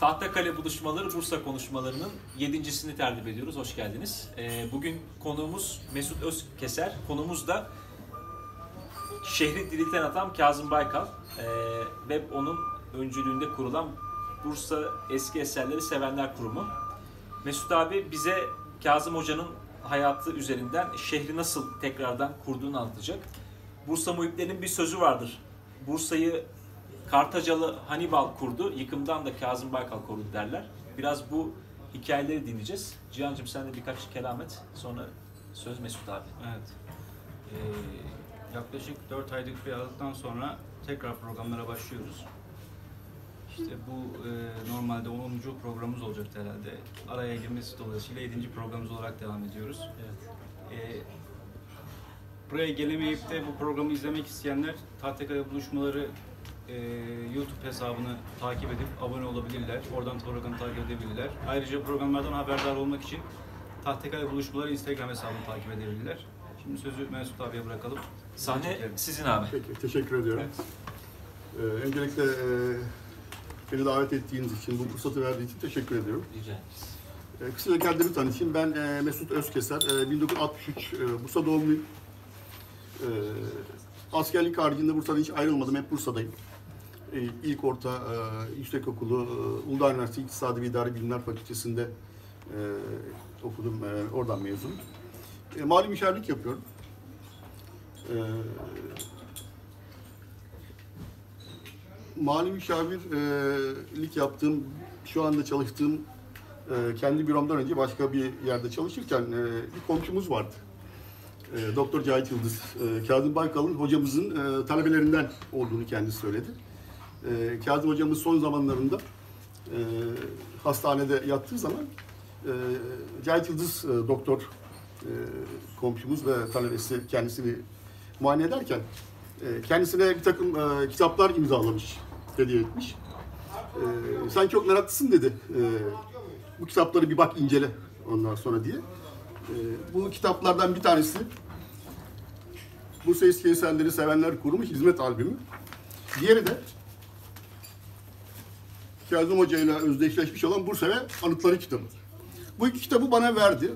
Tahtakale buluşmaları Bursa konuşmalarının yedincisini tertip ediyoruz. Hoş geldiniz. Ee, bugün konuğumuz Mesut Özkeser. Konumuz da şehri dirilten adam Kazım Baykal ee, ve onun öncülüğünde kurulan Bursa Eski Eserleri Sevenler Kurumu. Mesut abi bize Kazım Hoca'nın hayatı üzerinden şehri nasıl tekrardan kurduğunu anlatacak. Bursa muhiplerinin bir sözü vardır. Bursa'yı Kartacalı Hannibal kurdu, yıkımdan da Kazım Baykal korudu derler. Biraz bu hikayeleri dinleyeceğiz. Cihan'cığım sen de birkaç kelam et. Sonra söz Mesut abi. Evet. Ee, yaklaşık 4 aylık bir aralıktan sonra tekrar programlara başlıyoruz. İşte bu e, normalde 10. programımız olacaktı herhalde. Araya girmesi dolayısıyla 7. programımız olarak devam ediyoruz. Evet. Ee, buraya gelemeyip de bu programı izlemek isteyenler Tahtakale Buluşmaları e, YouTube hesabını takip edip abone olabilirler. Oradan programı takip edebilirler. Ayrıca programlardan haberdar olmak için Tahtakale Buluşmaları Instagram hesabını takip edebilirler. Şimdi sözü Mesut abiye bırakalım. Sahne Çekelim. sizin abi. Peki, teşekkür ediyorum. Ee, öncelikle e, beni davet ettiğiniz için, bu fırsatı verdiğiniz için teşekkür ediyorum. Rica ederiz. E, kısaca kendimi tanıtayım. Ben e, Mesut Özkeser, e, 1963 e, Bursa doğumluyum. E, askerlik haricinde Bursa'dan hiç ayrılmadım, hep Bursa'dayım. E, ilk orta, e, yüksekokulu, e, Uludağ Üniversitesi İktisadi ve İdari Bilimler Fakültesi'nde e, okudum, oradan mezunum. E, mali müşavirlik yapıyorum. Mali müşavirlik yaptığım, şu anda çalıştığım kendi büromdan önce başka bir yerde çalışırken bir komşumuz vardı. Doktor Cahit Yıldız, Kazım Baykal'ın hocamızın talebelerinden olduğunu kendisi söyledi. E, Kazım hocamız son zamanlarında e, hastanede yattığı zaman e, Cahit Yıldız e, doktor e, komşumuz ve talebesi kendisini muayene ederken e, kendisine bir takım e, kitaplar imzalamış, hediye etmiş. E, sen çok meraklısın dedi. E, bu kitapları bir bak incele ondan sonra diye. E, bu kitaplardan bir tanesi Bursa Eski Eserleri Sevenler Kurumu Hizmet Albümü. Diğeri de Kazım Hoca ile özdeşleşmiş olan Bursa ve Anıtları kitabı. Bu iki kitabı bana verdi.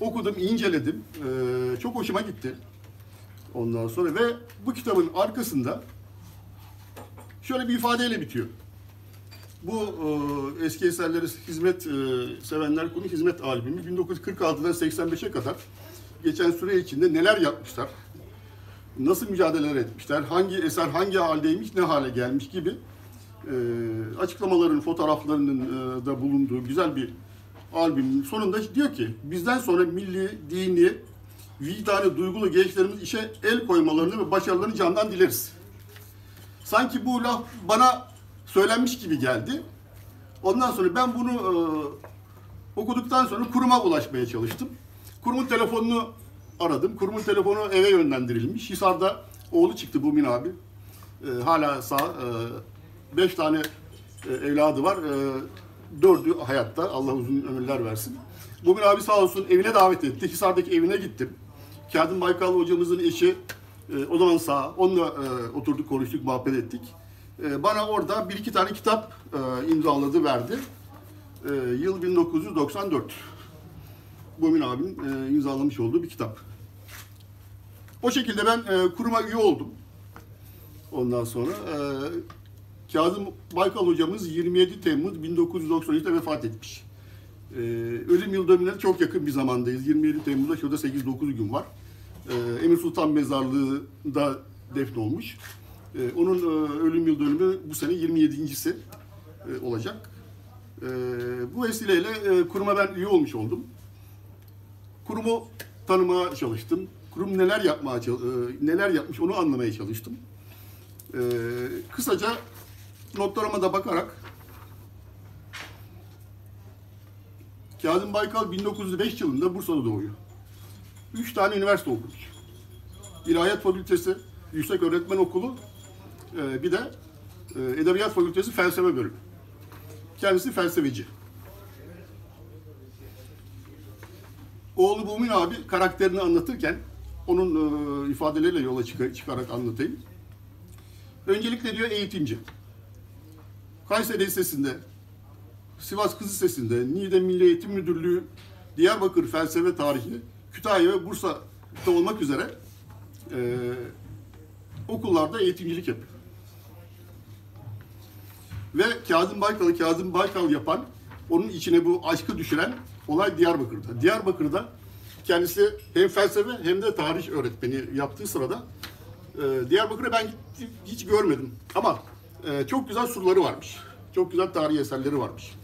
Okudum, inceledim. E, çok hoşuma gitti. Ondan sonra ve bu kitabın arkasında şöyle bir ifadeyle bitiyor. Bu e, eski eserleri hizmet e, sevenler konu hizmet albümü 1946'dan 85'e kadar geçen süre içinde neler yapmışlar, nasıl mücadeleler etmişler, hangi eser hangi haldeymiş, ne hale gelmiş gibi açıklamaların, fotoğraflarının e, da bulunduğu güzel bir albümün sonunda diyor ki bizden sonra milli, dini, vicdanı, duygulu gençlerimiz işe el koymalarını ve başarılarını candan dileriz. Sanki bu laf bana söylenmiş gibi geldi. Ondan sonra ben bunu e, okuduktan sonra kuruma ulaşmaya çalıştım. Kurumun telefonunu aradım. Kurumun telefonu eve yönlendirilmiş. Hisar'da oğlu çıktı Bumin abi. E, hala sağ. E, beş tane e, evladı var. E, dördü hayatta. Allah uzun ömürler versin. Bumin abi sağ olsun evine davet etti. Hisar'daki evine gittim. Kazım Baykal hocamızın eşi e, o zaman sağ. Onunla e, oturduk, konuştuk, muhabbet ettik. E, bana orada bir iki tane kitap e, imzaladı, verdi. E, yıl 1994. Bumin abinin e, imzalamış olduğu bir kitap. O şekilde ben e, kuruma üye oldum. Ondan sonra e, Kazım Baykal hocamız 27 Temmuz 1993'te vefat etmiş. E, ölüm yıl dönümüne çok yakın bir zamandayız. 27 Temmuz'da şurada 8-9 gün var. E, Emir Sultan Mezarlığı'nda defnolmuş. E, onun e, ölüm yıl dönümü bu sene 27.si e, olacak. E, bu vesileyle e, kuruma ben üye olmuş oldum. Kurumu tanımaya çalıştım. Kurum neler yapmaya e, neler yapmış onu anlamaya çalıştım. E, kısaca notlarıma da bakarak Kazım Baykal 1905 yılında Bursa'da doğuyor. Üç tane üniversite okumuş. İlahiyat Fakültesi, Yüksek Öğretmen Okulu, e, bir de e, Edebiyat Fakültesi Felsefe Bölümü. Kendisi felsefeci. Oğlu Bumin abi karakterini anlatırken onun e, ifadeleriyle yola çık- çıkarak anlatayım. Öncelikle diyor eğitimci. Kayseri Lisesi'nde Sivas Kız Lisesi'nde, Niğde Milli Eğitim Müdürlüğü, Diyarbakır Felsefe Tarihi, Kütahya ve Bursa'da olmak üzere e, okullarda eğitimcilik yapıyor. Ve Kazım Baykal'ı Kazım Baykal yapan, onun içine bu aşkı düşüren olay Diyarbakır'da. Diyarbakır'da kendisi hem felsefe hem de tarih öğretmeni yaptığı sırada e, Diyarbakır'ı ben hiç görmedim. Ama e, çok güzel surları varmış. Çok güzel tarihi eserleri varmış.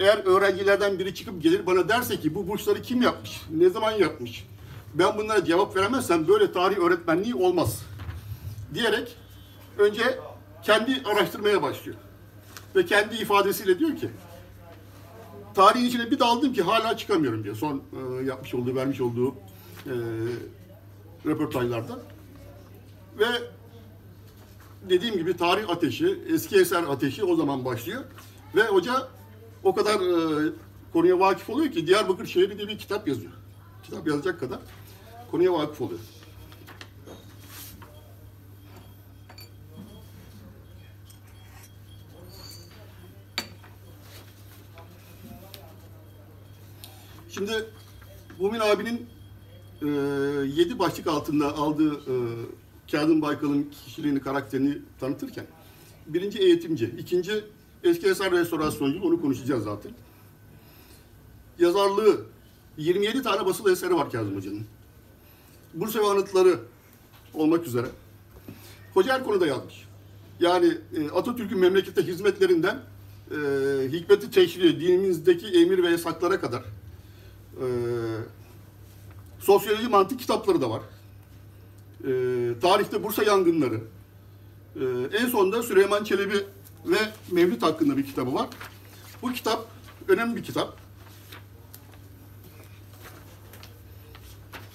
Eğer öğrencilerden biri çıkıp gelir bana derse ki bu burçları kim yapmış, ne zaman yapmış, ben bunlara cevap veremezsem böyle tarih öğretmenliği olmaz diyerek önce kendi araştırmaya başlıyor. Ve kendi ifadesiyle diyor ki tarihin içine bir daldım ki hala çıkamıyorum diyor. Son e, yapmış olduğu, vermiş olduğu e, röportajlarda. Ve dediğim gibi tarih ateşi, eski eser ateşi o zaman başlıyor. Ve hoca o kadar e, konuya vakıf oluyor ki Diyarbakır şehri diye bir kitap yazıyor. Kitap yazacak kadar konuya vakıf oluyor. Şimdi Mumin abinin e, yedi başlık altında aldığı e, Kazım Baykal'ın kişiliğini, karakterini tanıtırken birinci eğitimci, ikinci eski eser restorasyoncu, onu konuşacağız zaten. Yazarlığı, 27 tane basılı eseri var Kazım Hoca'nın. Bursa ve anıtları olmak üzere. Hoca her konuda yazmış. Yani e, Atatürk'ün memlekete hizmetlerinden e, hikmeti teşri, dinimizdeki emir ve yasaklara kadar e, sosyoloji mantık kitapları da var. E, tarihte Bursa yangınları. E, en sonunda Süleyman Çelebi ve Mevlüt hakkında bir kitabı var. Bu kitap önemli bir kitap.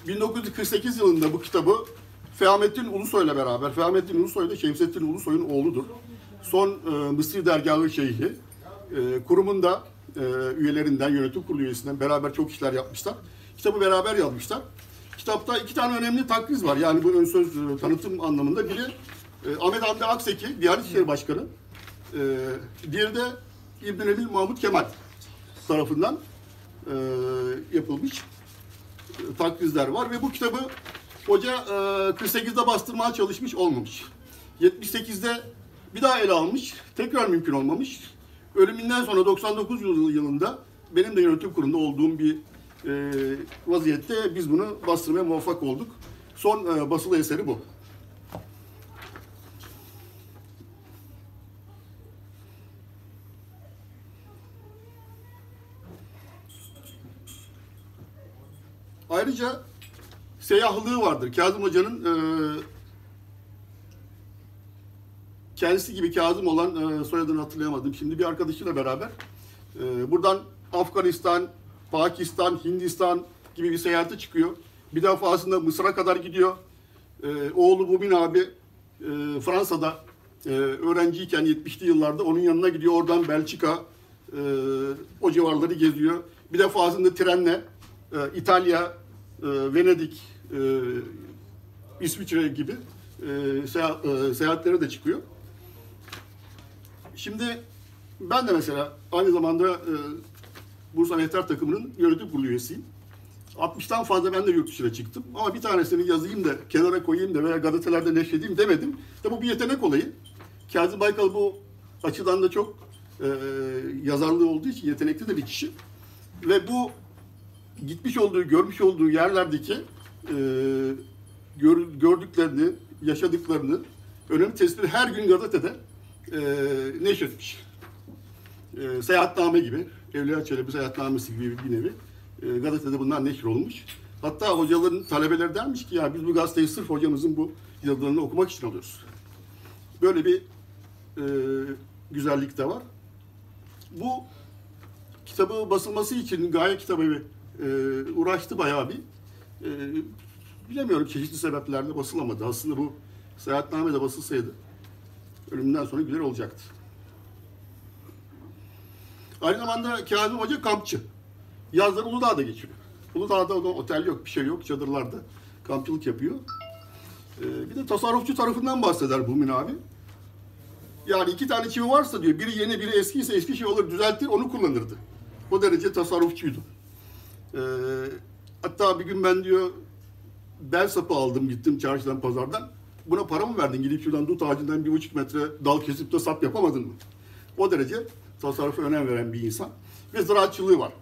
1948 yılında bu kitabı Fehamettin Ulusoy'la beraber, Fehamettin Ulusoy da Şemsettin Ulusoy'un oğludur. Son e, Mısır Dergahı Şeyhi. E, kurumun e, üyelerinden, yönetim kurulu üyesinden beraber çok işler yapmışlar. Kitabı beraber yazmışlar. Kitapta iki tane önemli takriz var. Yani bu ön söz e, tanıtım anlamında. Biri e, Ahmet Hamdi Akseki, Diyanet İşleri Başkanı. E, diğeri de İbn Ebil Mahmut Kemal tarafından e, yapılmış e, takrizler var ve bu kitabı hoca e, 48'de bastırmaya çalışmış olmamış. 78'de bir daha ele almış, tekrar mümkün olmamış. Ölümünden sonra 99 yıl- yılında benim de yönetim kurulunda olduğum bir vaziyette biz bunu bastırmaya muvaffak olduk. Son e, basılı eseri bu. Ayrıca seyahlığı vardır. Kazım Hoca'nın e, kendisi gibi Kazım olan e, soyadını hatırlayamadım. Şimdi bir arkadaşıyla beraber e, buradan Afganistan, Pakistan, Hindistan gibi bir seyahate çıkıyor. Bir defasında Mısır'a kadar gidiyor. E, oğlu Mumin abi e, Fransa'da e, öğrenciyken 70'li yıllarda onun yanına gidiyor. Oradan Belçika e, o civarları geziyor. Bir defasında trenle e, İtalya, e, Venedik, e, İsviçre gibi e, seyahat- e, seyahatlere de çıkıyor. Şimdi ben de mesela aynı zamanda e, Bursa Mehter takımının yönetim kurulu üyesiyim. 60'tan fazla ben de yurt dışına çıktım. Ama bir tanesini yazayım da kenara koyayım da veya gazetelerde neşredeyim demedim. De bu bir yetenek olayı. Kazım Baykal bu açıdan da çok e, yazarlığı olduğu için yetenekli de bir kişi. Ve bu gitmiş olduğu, görmüş olduğu yerlerdeki e, gör- gördüklerini, yaşadıklarını önemli tespit her gün gazetede e, neşretmiş. E, seyahatname gibi, Evliya Çelebi seyahatnamesi gibi bir nevi e, gazetede bunlar neşr olmuş. Hatta hocaların talebeleri dermiş ki ya biz bu gazeteyi sırf hocamızın bu yazılarını okumak için alıyoruz. Böyle bir e, güzellik de var. Bu kitabı basılması için Gaye kitabı e, uğraştı bayağı bir. E, bilemiyorum çeşitli sebeplerle basılamadı. Aslında bu seyahatname de basılsaydı ölümünden sonra güzel olacaktı. Aynı zamanda Kazım Hoca kampçı. Yazları Uludağ'da geçiriyor. Uludağ'da otel yok, bir şey yok. Çadırlarda kampçılık yapıyor. E, bir de tasarrufçu tarafından bahseder Bumin abi. Yani iki tane çivi varsa diyor, biri yeni biri eskiyse eski şey olur düzeltir onu kullanırdı. O derece tasarrufçuydu. Ee, hatta bir gün ben diyor bel sapı aldım gittim çarşıdan pazardan. Buna para mı verdin? Gidip şuradan dut ağacından bir buçuk metre dal kesip de sap yapamadın mı? O derece tasarrufa önem veren bir insan. Ve ziraatçılığı var.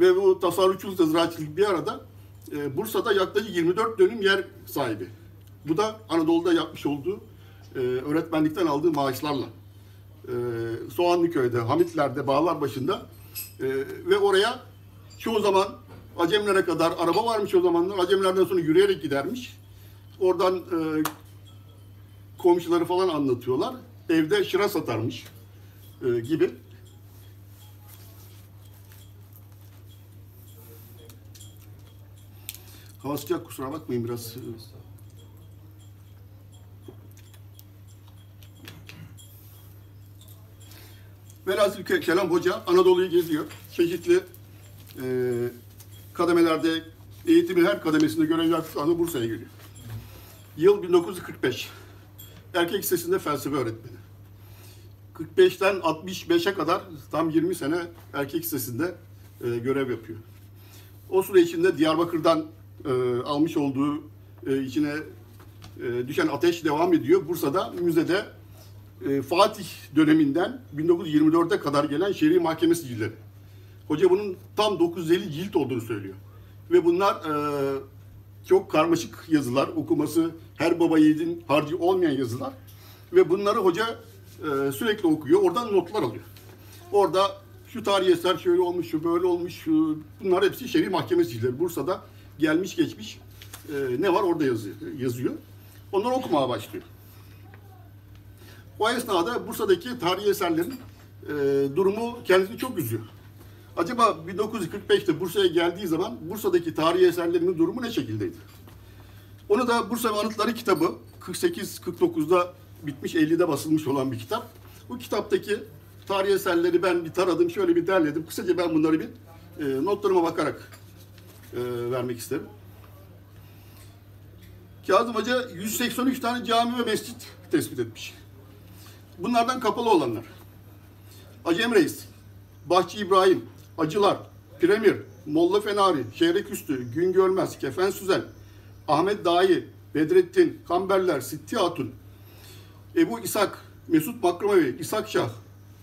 Ve bu tasarrufçulukla ziraatçılık bir arada e, Bursa'da yaklaşık 24 dönüm yer sahibi. Bu da Anadolu'da yapmış olduğu e, öğretmenlikten aldığı maaşlarla. E, Soğanlıköy'de, Hamitler'de, Bağlarbaşı'nda e, ve oraya çoğu zaman Acemlere kadar araba varmış o zamanlar. Acemlerden sonra yürüyerek gidermiş. Oradan e, komşuları falan anlatıyorlar. Evde şıra satarmış e, gibi. Hava sıcak kusura bakmayın biraz. Velhasıl Ke- Kelam Hoca Anadolu'yu geziyor. Çeşitli e, kademelerde eğitimin her kademesinde görev yaptığı Bursa'ya geliyor. Yıl 1945. Erkek Lisesi'nde felsefe öğretmeni. 45'ten 65'e kadar tam 20 sene erkek lisesinde e, görev yapıyor. O süre içinde Diyarbakır'dan e, almış olduğu e, içine e, düşen ateş devam ediyor. Bursa'da müzede e, Fatih döneminden 1924'e kadar gelen şer'i mahkeme sicilleri. Hoca bunun tam 950 cilt olduğunu söylüyor. Ve bunlar e, çok karmaşık yazılar, okuması her baba yiğidin harcı olmayan yazılar. Ve bunları hoca e, sürekli okuyor, oradan notlar alıyor. Orada şu tarihi eser şöyle olmuş, şu böyle olmuş, şu, bunlar hepsi şer'i mahkeme sicilleri. Bursa'da gelmiş geçmiş e, ne var orada yazıyor. yazıyor. Onları okumaya başlıyor. O esnada Bursa'daki tarihi eserlerin e, durumu kendisini çok üzüyor. Acaba 1945'te Bursa'ya geldiği zaman Bursa'daki tarihi eserlerinin durumu ne şekildeydi? Onu da Bursa ve Anıtları kitabı 48-49'da bitmiş 50'de basılmış olan bir kitap. Bu kitaptaki tarihi eserleri ben bir taradım, şöyle bir derledim. Kısaca ben bunları bir e, notlarıma bakarak vermek isterim. Kazım Hoca 183 tane cami ve mescit tespit etmiş. Bunlardan kapalı olanlar. Acem Reis, Bahçı İbrahim, Acılar, Piremir, Molla Fenari, Şehreküstü, Gün Görmez, Kefen Süzen, Ahmet Dahi, Bedrettin, Kamberler, Sitti Hatun, Ebu İshak, Mesut Makramavi, İshak Şah,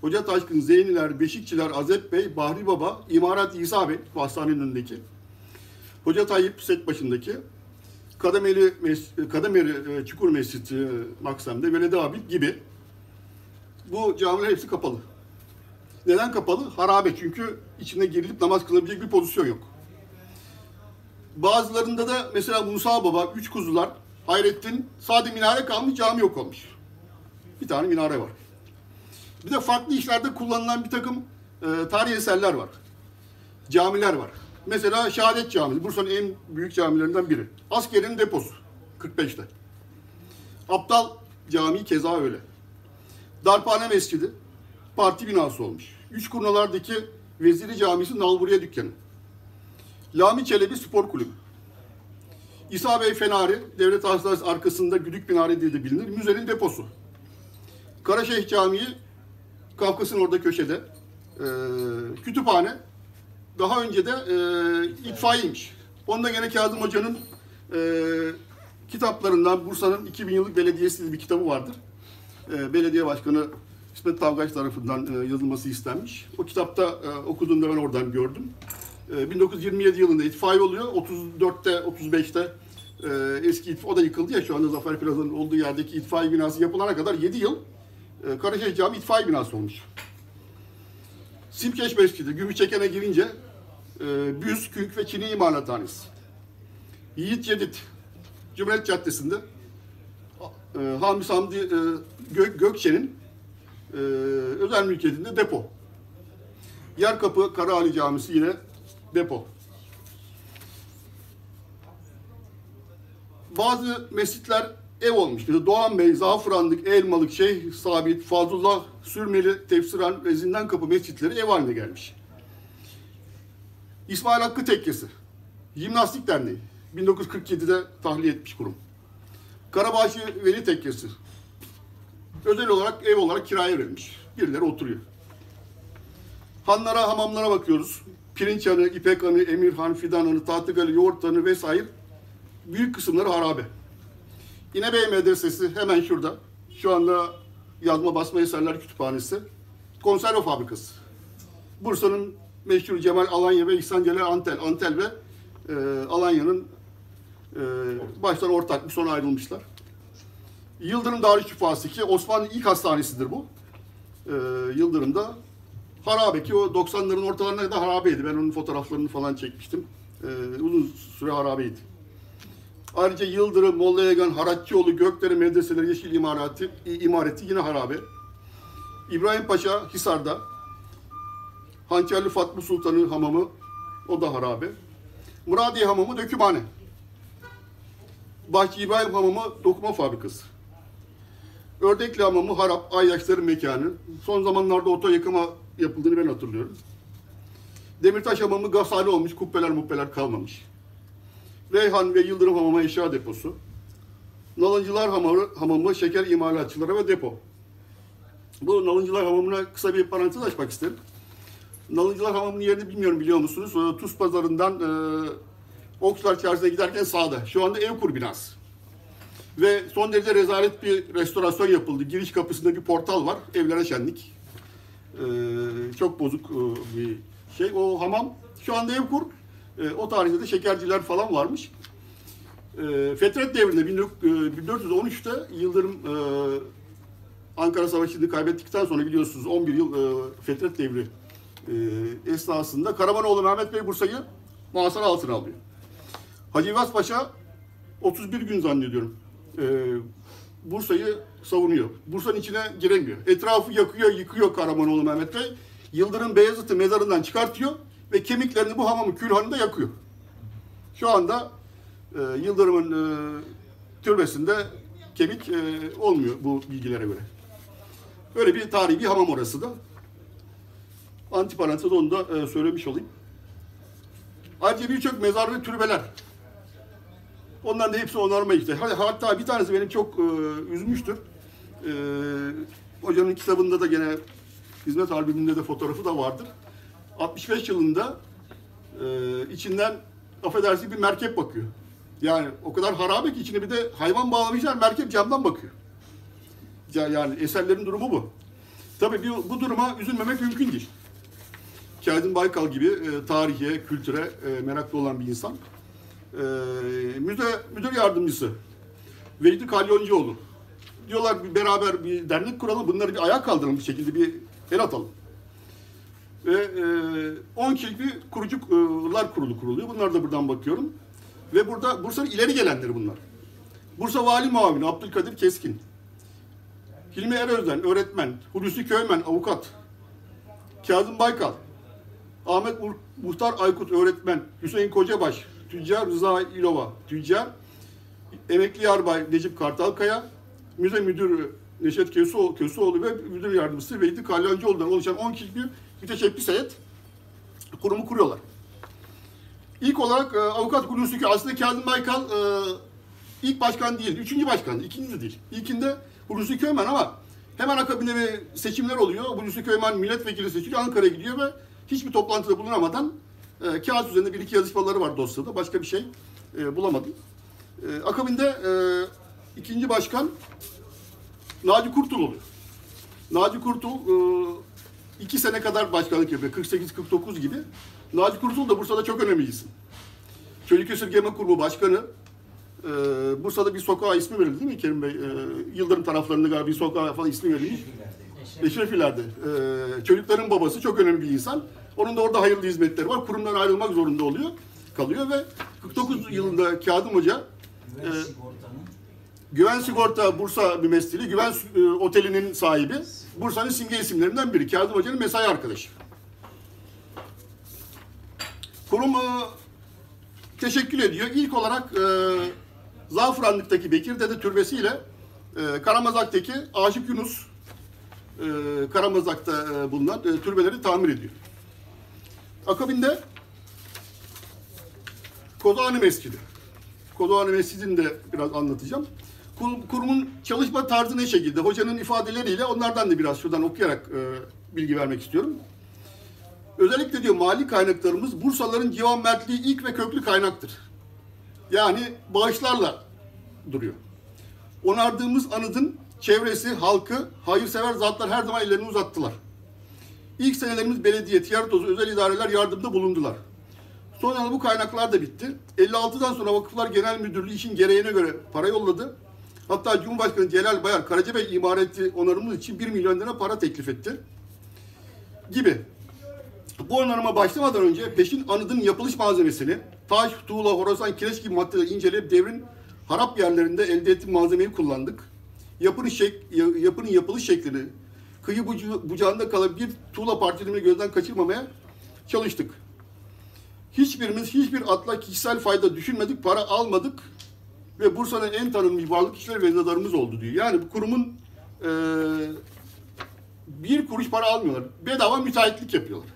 Hoca Taşkın, Zeyniler, Beşikçiler, Azep Bey, Bahri Baba, İmarat İsa Bey, hastanenin önündeki, Hoca Tayyip set başındaki, Kademeli, Kademeli e, Çukur Mescid e, Maksam'da, Veledi Abi gibi bu camiler hepsi kapalı. Neden kapalı? Harabe çünkü içine girilip namaz kılabilecek bir pozisyon yok. Bazılarında da mesela Musa Baba, Üç Kuzular, Hayrettin, sade minare kalmış, cami yok olmuş. Bir tane minare var. Bir de farklı işlerde kullanılan bir takım e, tarihi eserler var. Camiler var. Mesela Şehadet Camii, Bursa'nın en büyük camilerinden biri. Askerin deposu, 45'te. Aptal Camii keza öyle. Darphane Mescidi parti binası olmuş. Üç Kurnalar'daki Veziri Camisi Nalburiye Dükkanı. Lami Çelebi Spor Kulübü. İsa Bey Fenari, Devlet Hastanesi arkasında Güdük Minare diye de bilinir. Müzenin deposu. Karaşehir Camii, Kafkas'ın orada köşede. Ee, kütüphane. Daha önce de e, itfaiyeymiş. Onda gene Kazım Hoca'nın e, kitaplarından Bursa'nın 2000 yıllık belediyesi diye bir kitabı vardır e, belediye başkanı İsmet Tavgaç tarafından e, yazılması istenmiş. O kitapta e, okuduğumda ben oradan gördüm. E, 1927 yılında itfaiye oluyor. 34'te, 35'te e, eski itfaiye, o da yıkıldı ya şu anda Zafer Plaza'nın olduğu yerdeki itfaiye binası yapılana kadar 7 yıl e, Karaşehir Camii itfaiye binası olmuş. Simkeş Mescidi, Gümüşçeken'e girince e, Büz, Künk ve Çin'i imalathanesi. Yiğit Cedid, Cumhuriyet Caddesi'nde e, Hamdi e, Gök, Gökçe'nin e, özel mülkiyetinde depo. Yerkapı Karaali Camisi yine depo. Bazı mescitler ev olmuş. Mesela Doğan Bey, Zaferanlık, Elmalık, Şeyh Sabit, Fazlullah, Sürmeli, Tefsiran ve Zindan Kapı mescitleri ev haline gelmiş. İsmail Hakkı Tekkesi, Jimnastik Derneği, 1947'de tahliye etmiş kurum. Karabaşı Veli Tekkesi. özel olarak ev olarak kiraya verilmiş. Birileri oturuyor. Hanlara, hamamlara bakıyoruz. Pirinç Hanı, İpek Hanı, Emirhan, Fidan Hanı, Tahtıgalı, Yoğurt Hanı vesaire büyük kısımları harabe. İnebey Medresesi hemen şurada. Şu anda yazma basma eserler kütüphanesi. Konserve fabrikası. Bursa'nın meşhur Cemal Alanya ve İhsan Celal Antel. Antel ve e, Alanya'nın e, baştan ortak bir sonra ayrılmışlar. Yıldırım Darüşşifası ki Osmanlı ilk hastanesidir bu. E, Yıldırım'da harabe ki o 90'ların ortalarına kadar harabeydi. Ben onun fotoğraflarını falan çekmiştim. E, uzun süre harabeydi. Ayrıca Yıldırım, Molla Yagan, Haratçıoğlu, Gökdere medreseleri, Yeşil imarati, imareti yine harabe. İbrahim Paşa Hisar'da. Hançerli Fatma Sultan'ın hamamı, o da harabe. Muradiye Hamamı dökümhane. Bahçe İbrahim Hamamı dokuma fabrikası. Ördekli Hamamı harap, ayyaşların mekanı. Son zamanlarda oto yıkama yapıldığını ben hatırlıyorum. Demirtaş Hamamı gazhane olmuş, kubbeler mubbeler kalmamış. Reyhan ve Yıldırım Hamamı eşya deposu. Nalıncılar Hamamı, hamamı şeker imalatçıları ve depo. Bu Nalıncılar Hamamı'na kısa bir parantez açmak isterim. Nalıncılar Hamamı'nın yerini bilmiyorum biliyor musunuz? Ee, Tuz Pazarı'ndan e, Okslar Çarşı'na giderken sağda. Şu anda Evkur binası. Ve son derece rezalet bir restorasyon yapıldı. Giriş kapısında bir portal var. Evlere şenlik. Ee, çok bozuk e, bir şey. O hamam şu anda Evkur. E, o tarihte de şekerciler falan varmış. E, Fetret devrinde 1413'te Yıldırım e, Ankara Savaşı'nı kaybettikten sonra biliyorsunuz 11 yıl e, Fetret devri e, esnasında Karamanoğlu Mehmet Bey Bursa'yı muhasara altına alıyor. Hacı İvaz Paşa 31 gün zannediyorum e, Bursa'yı savunuyor. Bursa'nın içine giremiyor. Etrafı yakıyor, yıkıyor Karamanoğlu Mehmet Bey. Yıldırım Beyazıt'ı mezarından çıkartıyor ve kemiklerini bu hamamın külhanında yakıyor. Şu anda e, Yıldırım'ın e, türbesinde kemik e, olmuyor bu bilgilere göre. Böyle bir tarihi bir hamam orası da. Antiparantez onu da e, söylemiş olayım. Ayrıca birçok mezar ve türbeler. Onların da hepsi onarma işte. Hatta bir tanesi benim çok e, üzmüştür. E, hocanın kitabında da gene hizmet albümünde de fotoğrafı da vardır. 65 yılında e, içinden affedersin bir merkep bakıyor. Yani o kadar harabe ki içine bir de hayvan bağlamışlar merkep camdan bakıyor. Ya- Yani eserlerin durumu bu. Tabii bu, bu duruma üzülmemek mümkün değil. Kazım Baykal gibi e, tarihe, kültüre e, meraklı olan bir insan. E, müze müdür yardımcısı Veydi Kalyoncuoğlu. Diyorlar bir beraber bir dernek kuralım, bunları bir ayağa kaldıralım bir şekilde bir el atalım. Ve e, 10 kişilik bir kurucular kurulu kuruluyor. Bunlar da buradan bakıyorum. Ve burada Bursa'nın ileri gelenleri bunlar. Bursa Vali Muavini Abdülkadir Keskin. Hilmi Erözden öğretmen. Hulusi Köymen avukat. Kazım Baykal. Ahmet Muh- Muhtar Aykut öğretmen. Hüseyin Kocabaş. Tüccar Rıza İlova. Tüccar. Emekli Yarbay Necip Kartalkaya. Müze Müdürü Neşet Köseoğlu ve Müdür Yardımcısı Veydi Kalyancıoğlu'dan oluşan 10 kişilik bir müteşebbis heyet kurumu kuruyorlar. İlk olarak e, avukat Köy, aslında Kazım Baykal e, ilk başkan değil, üçüncü başkan, ikinci de değil. İlkinde Hulusi Köymen ama hemen akabinde bir seçimler oluyor. Hulusi Köymen milletvekili seçiliyor, Ankara'ya gidiyor ve hiçbir toplantıda bulunamadan e, kağıt üzerinde bir iki yazışmaları var dosyada. Başka bir şey e, bulamadım. E, akabinde e, ikinci başkan Naci Kurtul oluyor. Naci Kurtul e, iki sene kadar başkanlık yapıyor. 48-49 gibi. Naci Kurtul da Bursa'da çok önemli isim. Çocuk Esirgeme Kurumu Başkanı. E, Bursa'da bir sokağa ismi verildi değil mi Kerim Bey? E, Yıldırım taraflarında galiba bir sokağa falan ismi verilmiş. Eşrefiler'de. E, çocukların babası çok önemli bir insan. Onun da orada hayırlı hizmetleri var. Kurumdan ayrılmak zorunda oluyor. Kalıyor ve 49 yılında Kazım Hoca e, Güven Sigorta Bursa mümessili, Güven e, Oteli'nin sahibi. Bursa'nın simge isimlerinden biri. Kazım Hoca'nın mesai arkadaşı. Kurum e, teşekkür ediyor. İlk olarak e, Zaferanlık'taki Bekir Dede Türbesi ile e, Karamazak'taki Aşık Yunus e, Karamazak'ta e, bulunan e, türbeleri tamir ediyor. Akabinde Kozağanı Mescidi. Kozağanı Mescidi'ni de biraz anlatacağım. Kur- kurumun çalışma tarzı ne şekilde? Hocanın ifadeleriyle onlardan da biraz şuradan okuyarak e, bilgi vermek istiyorum. Özellikle diyor mali kaynaklarımız Bursaların civan mertliği ilk ve köklü kaynaktır. Yani bağışlarla duruyor. Onardığımız anıtın çevresi, halkı, hayırsever zatlar her zaman ellerini uzattılar. İlk senelerimiz belediye, tiyatrosu, özel idareler yardımda bulundular. Sonra bu kaynaklar da bitti. 56'dan sonra Vakıflar Genel Müdürlüğü işin gereğine göre para yolladı. Hatta Cumhurbaşkanı Celal Bayar Karacabey imareti onarımı için 1 milyon lira para teklif etti. Gibi. Bu onarıma başlamadan önce peşin anıtın yapılış malzemesini taş, tuğla, horasan, kireç gibi maddeleri inceleyip devrin harap yerlerinde elde ettiğim malzemeyi kullandık. Yapının, şek, ya- yapının yapılış şeklini, kıyı bucu, bucağında kalan bir tuğla parçasını gözden kaçırmamaya çalıştık. Hiçbirimiz hiçbir atla kişisel fayda düşünmedik, para almadık ve Bursa'nın en tanınmış varlık kişileri ve veznedarımız oldu diyor. Yani bu kurumun eee, bir kuruş para almıyorlar. Bedava müteahhitlik yapıyorlar.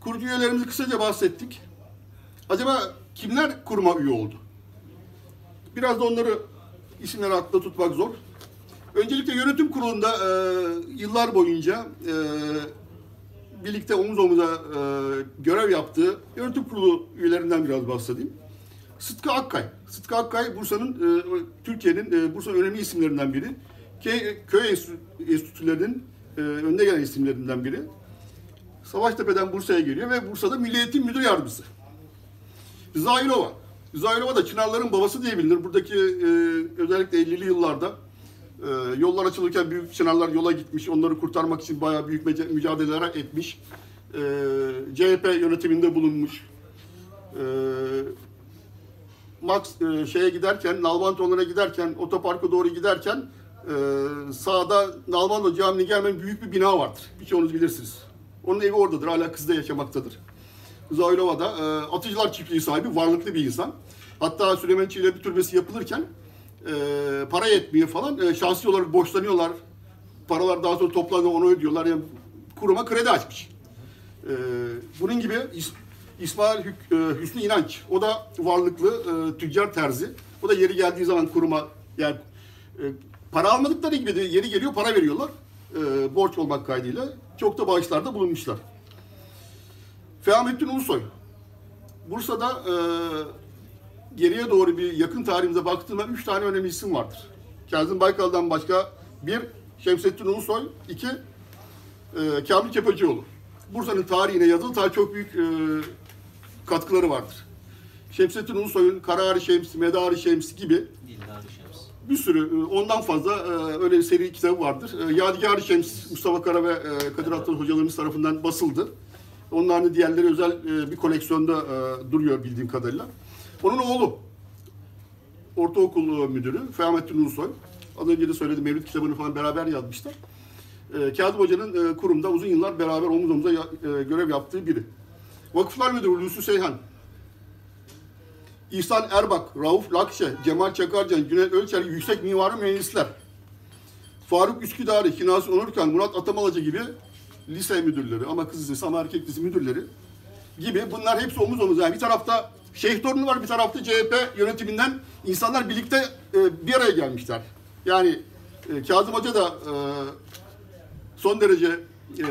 Kurucu üyelerimizi kısaca bahsettik. Acaba kimler kuruma üye oldu? Biraz da onları isimleri akla tutmak zor. Öncelikle yönetim kurulunda e, yıllar boyunca e, birlikte omuz omuza e, görev yaptığı yönetim kurulu üyelerinden biraz bahsedeyim. Sıtkı Akkay. Sıtkı Akkay Bursa'nın, e, Türkiye'nin e, Bursa'nın önemli isimlerinden biri. Köy, köy enstitü- enstitülerinin e, önde gelen isimlerinden biri. Savaştepe'den Bursa'ya geliyor ve Bursa'da Milli Eğitim Müdür Yardımcısı. Zailova. Zailova da Çınarların babası diye bilinir. Buradaki e, özellikle 50'li yıllarda e, yollar açılırken büyük Çınarlar yola gitmiş. Onları kurtarmak için bayağı büyük mücadeleler etmiş. E, CHP yönetiminde bulunmuş. E, Max e, şeye giderken, Nalbantoğlu'na giderken, otoparka doğru giderken e, sağda Nalbanto Camii'ne gelmeyen büyük bir bina vardır. Birçoğunuz bilirsiniz. Onun evi oradadır. Hala kızda yaşamaktadır. Zaylova'da e, Atıcılar Çiftliği sahibi varlıklı bir insan. Hatta Süleyman Çiğli bir türbesi yapılırken e, para yetmiyor falan. E, şahsi olarak borçlanıyorlar. Paralar daha sonra toplanıyor onu ödüyorlar. Yani kuruma kredi açmış. E, bunun gibi İs- İsmail Hük- e, Hüsnü İnanç. O da varlıklı e, tüccar terzi. O da yeri geldiği zaman kuruma yani e, para almadıkları gibi de yeri geliyor para veriyorlar. E, borç olmak kaydıyla. Çok da bağışlarda bulunmuşlar. Fehmettin Ulusoy. Bursa'da e, geriye doğru bir yakın tarihimize baktığımda üç tane önemli isim vardır. Kazım Baykal'dan başka bir Şemsettin Ulusoy, iki e, Kamil Kepecioğlu. Bursa'nın tarihine yazılı tarih çok büyük e, katkıları vardır. Şemsettin Ulusoy'un Kararı Şems, Medarı Şems gibi Şems. bir sürü, e, ondan fazla e, öyle bir seri kitabı vardır. E, Yadigar-ı Şems, Mustafa Kara ve e, Kadir Attal hocalarımız tarafından basıldı. Onların diğerleri özel e, bir koleksiyonda e, duruyor bildiğim kadarıyla. Onun oğlu, ortaokul müdürü Fehmettin Ulusoy. Az önce de söyledim, Mevlüt kitabını falan beraber yazmışlar. E, Kazım Hoca'nın e, kurumda uzun yıllar beraber omuz omuza ya- e, görev yaptığı biri. Vakıflar Müdürü Hulusi Seyhan, İhsan Erbak, Rauf Lakşe, Cemal Çakarcan, Cüneyt Ölçer yüksek mimarı mühendisler. Faruk Üsküdar'ı, Kinasi Onurkan, Murat Atamalaca gibi lise müdürleri ama kız lisesi ama erkek lisesi müdürleri gibi bunlar hepsi omuz omuz. Yani bir tarafta Şeyh Torunu var, bir tarafta CHP yönetiminden insanlar birlikte e, bir araya gelmişler. Yani e, Kazım Hoca da e, son derece e,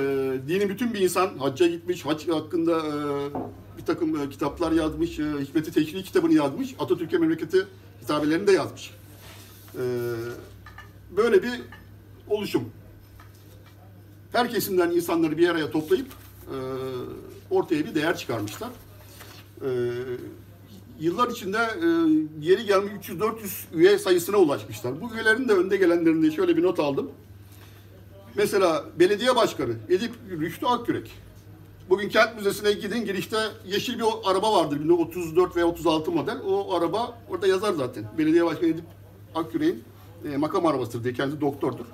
dini bütün bir insan. Hacca gitmiş, hac hakkında e, bir takım e, kitaplar yazmış. E, Hikmeti Teşri kitabını yazmış. Atatürk'e memleketi hitabelerini de yazmış. E, böyle bir oluşum. Her kesimden insanları bir araya toplayıp e, ortaya bir değer çıkarmışlar. E, yıllar içinde e, yeri gelmiş 300-400 üye sayısına ulaşmışlar. Bu üyelerin de önde gelenlerinde şöyle bir not aldım. Mesela belediye başkanı Edip Rüştü Akgürek. Bugün kent müzesine gidin girişte yeşil bir araba vardır 1934 veya 36 model. O araba orada yazar zaten. Belediye başkanı Edip Akgürek'in e, makam arabasıdır diye kendisi doktordur.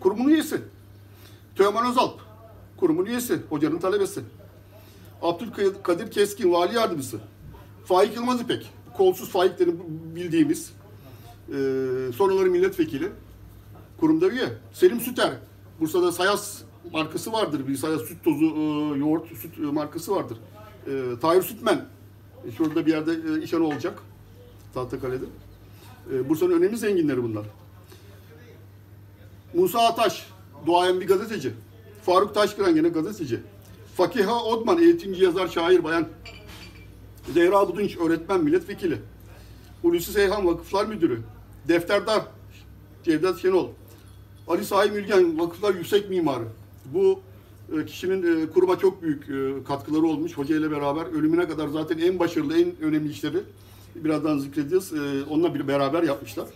Kurumun üyesi. Teoman Özalp. Kurumun üyesi. Hocanın talebesi. Abdülkadir Keskin vali yardımcısı. Faik Yılmaz İpek. Kolsuz Faiklerin bildiğimiz. E, sonraları milletvekili kurumda üye. Selim Süter. Bursa'da Sayas markası vardır. Bir Sayas süt tozu, e, yoğurt, süt e, markası vardır. E, Tahir Sütmen. E, Şurada bir yerde e, işhanı olacak. Tahtakale'de. E, Bursa'nın önemli zenginleri bunlar. Musa Ataş, duayen bir gazeteci. Faruk Taşkıran gene gazeteci. Fakiha Odman, eğitimci, yazar, şair, bayan. Zehra Budunç, öğretmen, milletvekili. Hulusi Seyhan, Vakıflar Müdürü. Defterdar, Cevdet Şenol. Ali Sahi Mülgen, Vakıflar Yüksek Mimarı. Bu e, kişinin e, kuruma çok büyük e, katkıları olmuş. Hoca ile beraber ölümüne kadar zaten en başarılı, en önemli işleri birazdan zikredeceğiz. Onunla bir beraber yapmışlar.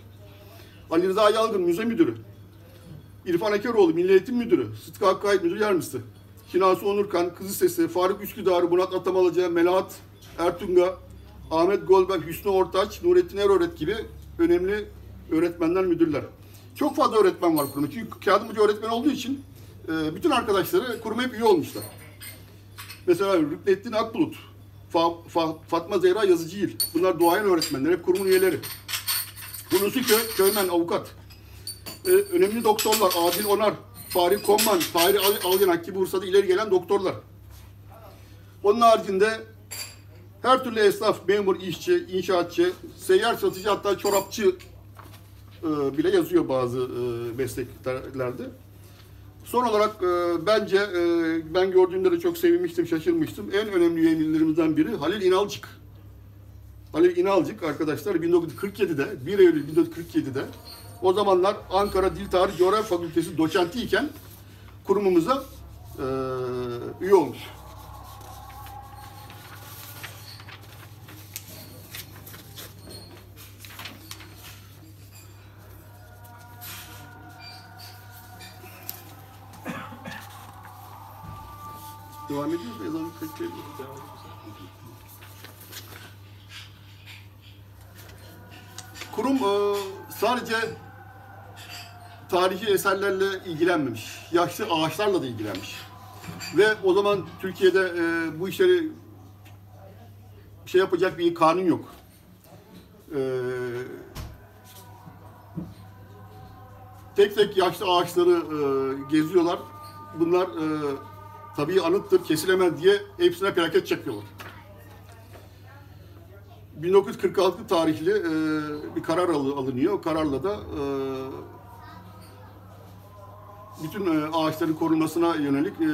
Ali Rıza Yalgın, Müze Müdürü. İrfan Ekeroğlu, Milli Eğitim Müdürü. Sıtkı Hakkayıp, Müdür Yardımcısı. Şinasi Onurkan, Kızı Sesi, Faruk Üsküdarı, Murat Atamalıca, Melahat Ertunga, Ahmet Golber, Hüsnü Ortaç, Nurettin Eröğret gibi önemli öğretmenler, müdürler. Çok fazla öğretmen var kurumda. Çünkü Kağıdım Hoca öğretmen olduğu için e, bütün arkadaşları kuruma hep üye olmuşlar. Mesela Rüknettin Akbulut, Fa- Fa- Fatma Zehra Yazıcıgil. Bunlar duayen öğretmenler, hep kurumun üyeleri. Hulusi Kö Köymen avukat. Ee, önemli doktorlar Adil Onar, Fahri Konman, Fahri Al- Algenak gibi Bursa'da ileri gelen doktorlar. Onun haricinde her türlü esnaf, memur, işçi, inşaatçı, seyyar satıcı hatta çorapçı e, bile yazıyor bazı e, mesleklerde. Son olarak e, bence e, ben gördüğümde de çok sevinmiştim, şaşırmıştım. En önemli üyelerimizden biri Halil İnalcık. Halil İnalcık arkadaşlar 1947'de, 1 Eylül 1947'de o zamanlar Ankara Dil Tarih Coğrafya Fakültesi doçentiyken kurumumuza e, üye olmuş. Devam ediyoruz da ezanı kaçırıyoruz. Kurum e, sadece tarihi eserlerle ilgilenmemiş. Yaşlı ağaçlarla da ilgilenmiş. Ve o zaman Türkiye'de e, bu işleri şey yapacak bir kanun yok. E, tek tek yaşlı ağaçları e, geziyorlar. Bunlar e, tabii anıttır, kesilemez diye hepsine plaket çakıyorlar. 1946 tarihli e, bir karar alı- alınıyor. O kararla da e, bütün e, ağaçların korunmasına yönelik e,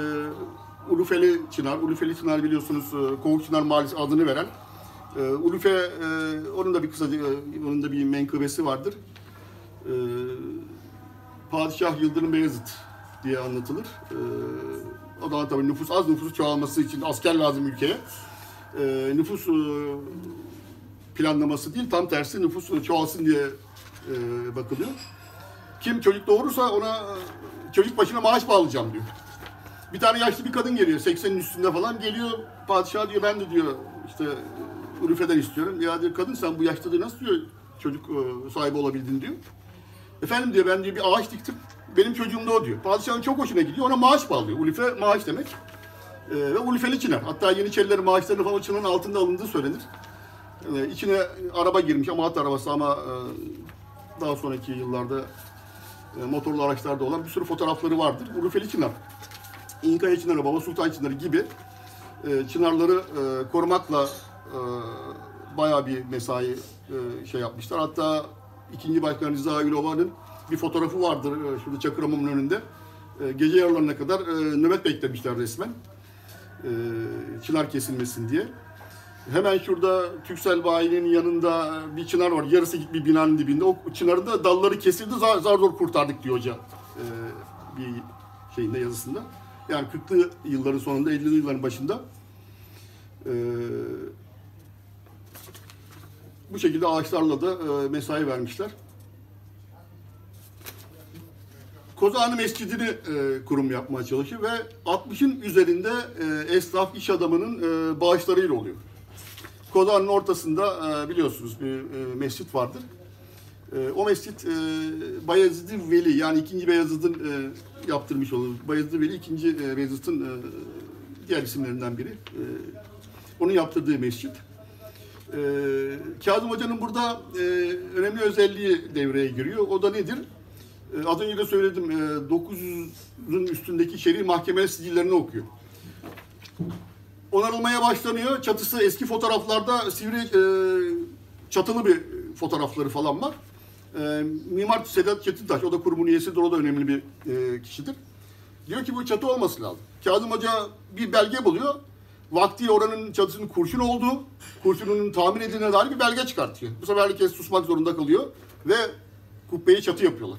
Ulufeli Çınar, Ulufeli Çınar biliyorsunuz e, Kovuk Çınar Mahallesi adını veren Ulufe, onun da bir kısa, onun da bir menkıbesi vardır. Padişah Yıldırım Beyazıt diye anlatılır. O zaman tabii nüfus az nüfusu çoğalması için asker lazım ülkeye. Nüfus planlaması değil, tam tersi nüfus çoğalsın diye bakılıyor. Kim çocuk doğurursa ona çocuk başına maaş bağlayacağım diyor. Bir tane yaşlı bir kadın geliyor 80'in üstünde falan geliyor padişah diyor ben de diyor işte Ülüfe'den istiyorum. Ya diyor kadın sen bu yaşta da nasıl diyor çocuk e, sahibi olabildin diyor. Efendim diyor ben diyor bir ağaç diktim. Benim çocuğum da o diyor. Padişahın çok hoşuna gidiyor. Ona maaş bağlıyor. Ulife maaş demek. E, ve Ulifeli Çınar. Hatta Yeniçerilerin maaşlarını falan çınarın altında alındığı söylenir. E, içine araba girmiş ama arabası ama e, daha sonraki yıllarda motorlu araçlarda olan bir sürü fotoğrafları vardır. Urufeli Çınar. İnkaya Çınarı, Baba Sultan Çınarı gibi e, çınarları e, korumakla e, bayağı bir mesai e, şey yapmışlar. Hatta ikinci Başkan Rıza Ülova'nın bir fotoğrafı vardır e, şurada Çakırhamam'ın önünde. E, gece yarılarına kadar e, nöbet beklemişler resmen. E, çınar kesilmesin diye. Hemen şurada Türksel Bayi'nin yanında bir çınar var. Yarısı bir binanın dibinde. O çınarın da dalları kesildi. Zar, zor kurtardık diyor hoca. Ee, bir şeyinde yazısında. Yani 40'lı yılların sonunda 50'li yılların başında. Ee, bu şekilde ağaçlarla da e, mesai vermişler. Kozağanı Mescidi'ni e, kurum yapmaya çalışıyor ve 60'ın üzerinde e, esnaf iş adamının e, bağışlarıyla oluyor. Kozağan'ın ortasında e, biliyorsunuz bir e, mescit vardır. E, o mescit e, Bayezid Veli yani ikinci Beyazıt'ın e, yaptırmış olur. Bayezid Veli ikinci e, diğer isimlerinden biri. Onun yaptırdığı mescit. E, Kazım Hoca'nın burada önemli özelliği devreye giriyor. O da nedir? E, az önce de söyledim. E, 900'ün üstündeki şer'i mahkeme sicillerini okuyor. Onarılmaya başlanıyor. Çatısı eski fotoğraflarda sivri e, çatılı bir fotoğrafları falan var. E, Mimar Sedat Çetintaş, o da kurumun üyesidir, o da önemli bir e, kişidir. Diyor ki bu çatı olması lazım. Kazım Hoca bir belge buluyor. Vakti oranın çatısının kurşun olduğu, kurşunun tamir edildiğine dair bir belge çıkartıyor. Bu sefer herkes susmak zorunda kalıyor ve kubbeyi çatı yapıyorlar.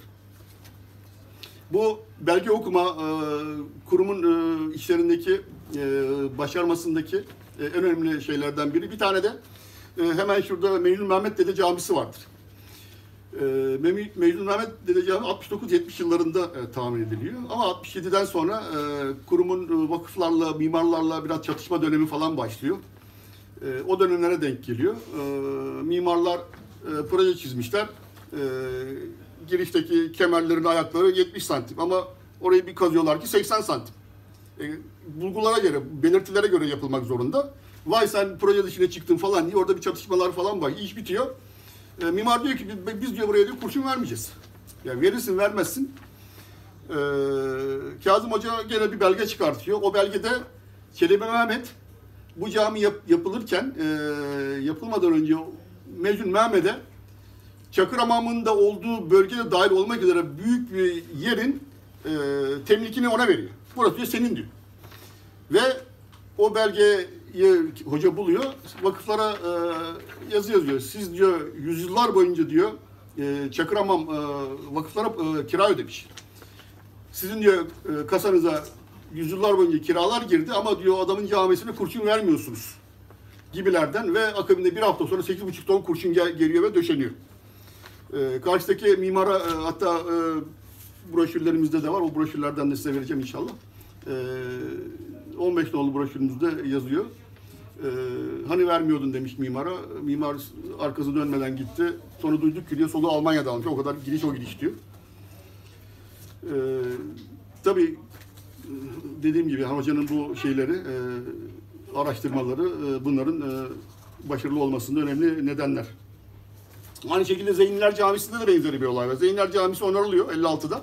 Bu belge okuma e, kurumun e, işlerindeki başarmasındaki e, en önemli şeylerden biri. Bir tane de e, hemen şurada Mecnun Mehmet Dede Camisi vardır. E, Mecnun Mehmet Dede Camii 69-70 yıllarında e, tamir ediliyor. Ama 67'den sonra e, kurumun e, vakıflarla, mimarlarla biraz çatışma dönemi falan başlıyor. E, o dönemlere denk geliyor. E, mimarlar e, proje çizmişler. E, girişteki kemerlerin ayakları 70 santim ama orayı bir kazıyorlar ki 80 santim. Bulgulara göre, belirtilere göre yapılmak zorunda. Vay sen proje dışına çıktın falan diye orada bir çatışmalar falan var. İş bitiyor. E, mimar diyor ki biz, biz diyor buraya diyor kurşun vermeyeceğiz. Yani verirsin vermezsin. E, Kazım Hoca gene bir belge çıkartıyor. O belgede Çelebi Mehmet bu cami yap- yapılırken e, yapılmadan önce Mecnun Mehmet'e Çakır Hamamı'nda olduğu bölgede dahil olmak üzere büyük bir yerin e, temlikini ona veriyor. Burası diyor senin diyor. Ve o belgeyi hoca buluyor. Vakıflara e, yazı yazıyor. Siz diyor yüzyıllar boyunca diyor e, Çakıramam e, vakıflara e, kira ödemiş. Sizin diyor e, kasanıza yüzyıllar boyunca kiralar girdi ama diyor adamın camisine kurşun vermiyorsunuz gibilerden ve akabinde bir hafta sonra 8,5 ton kurşun gel- geliyor ve döşeniyor. E, karşıdaki mimara e, hatta e, broşürlerimizde de var. O broşürlerden de size vereceğim inşallah. E, 15 nolu broşürümüzde yazıyor. E, hani vermiyordun demiş mimara. Mimar arkası dönmeden gitti. Sonra duyduk ki diyor solu Almanya'da almış. O kadar gidiş o gidiş diyor. E, tabii dediğim gibi hocanın bu şeyleri, e, araştırmaları e, bunların e, başarılı olmasında önemli nedenler. Aynı şekilde Zeynler Camisi'nde de benzeri bir olay var. Zeynler Camisi onarılıyor 56'da.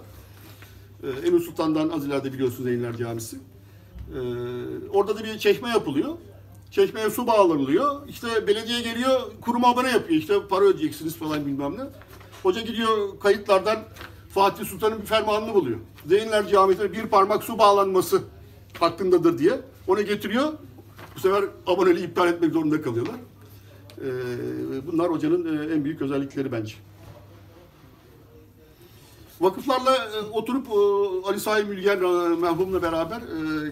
Ee, Emir Sultan'dan az ileride biliyorsunuz Zeynler Camisi. Ee, orada da bir çeşme yapılıyor. Çeşmeye su bağlanılıyor. İşte belediye geliyor, kuruma abone yapıyor. İşte para ödeyeceksiniz falan bilmem ne. Hoca gidiyor kayıtlardan Fatih Sultan'ın bir fermanını buluyor. Zeynler Camisi'ne bir parmak su bağlanması hakkındadır diye. Onu getiriyor. Bu sefer aboneliği iptal etmek zorunda kalıyorlar. Ee, bunlar hocanın e, en büyük özellikleri bence. Vakıflarla e, oturup e, Ali Sahi Mülger e, merhumla beraber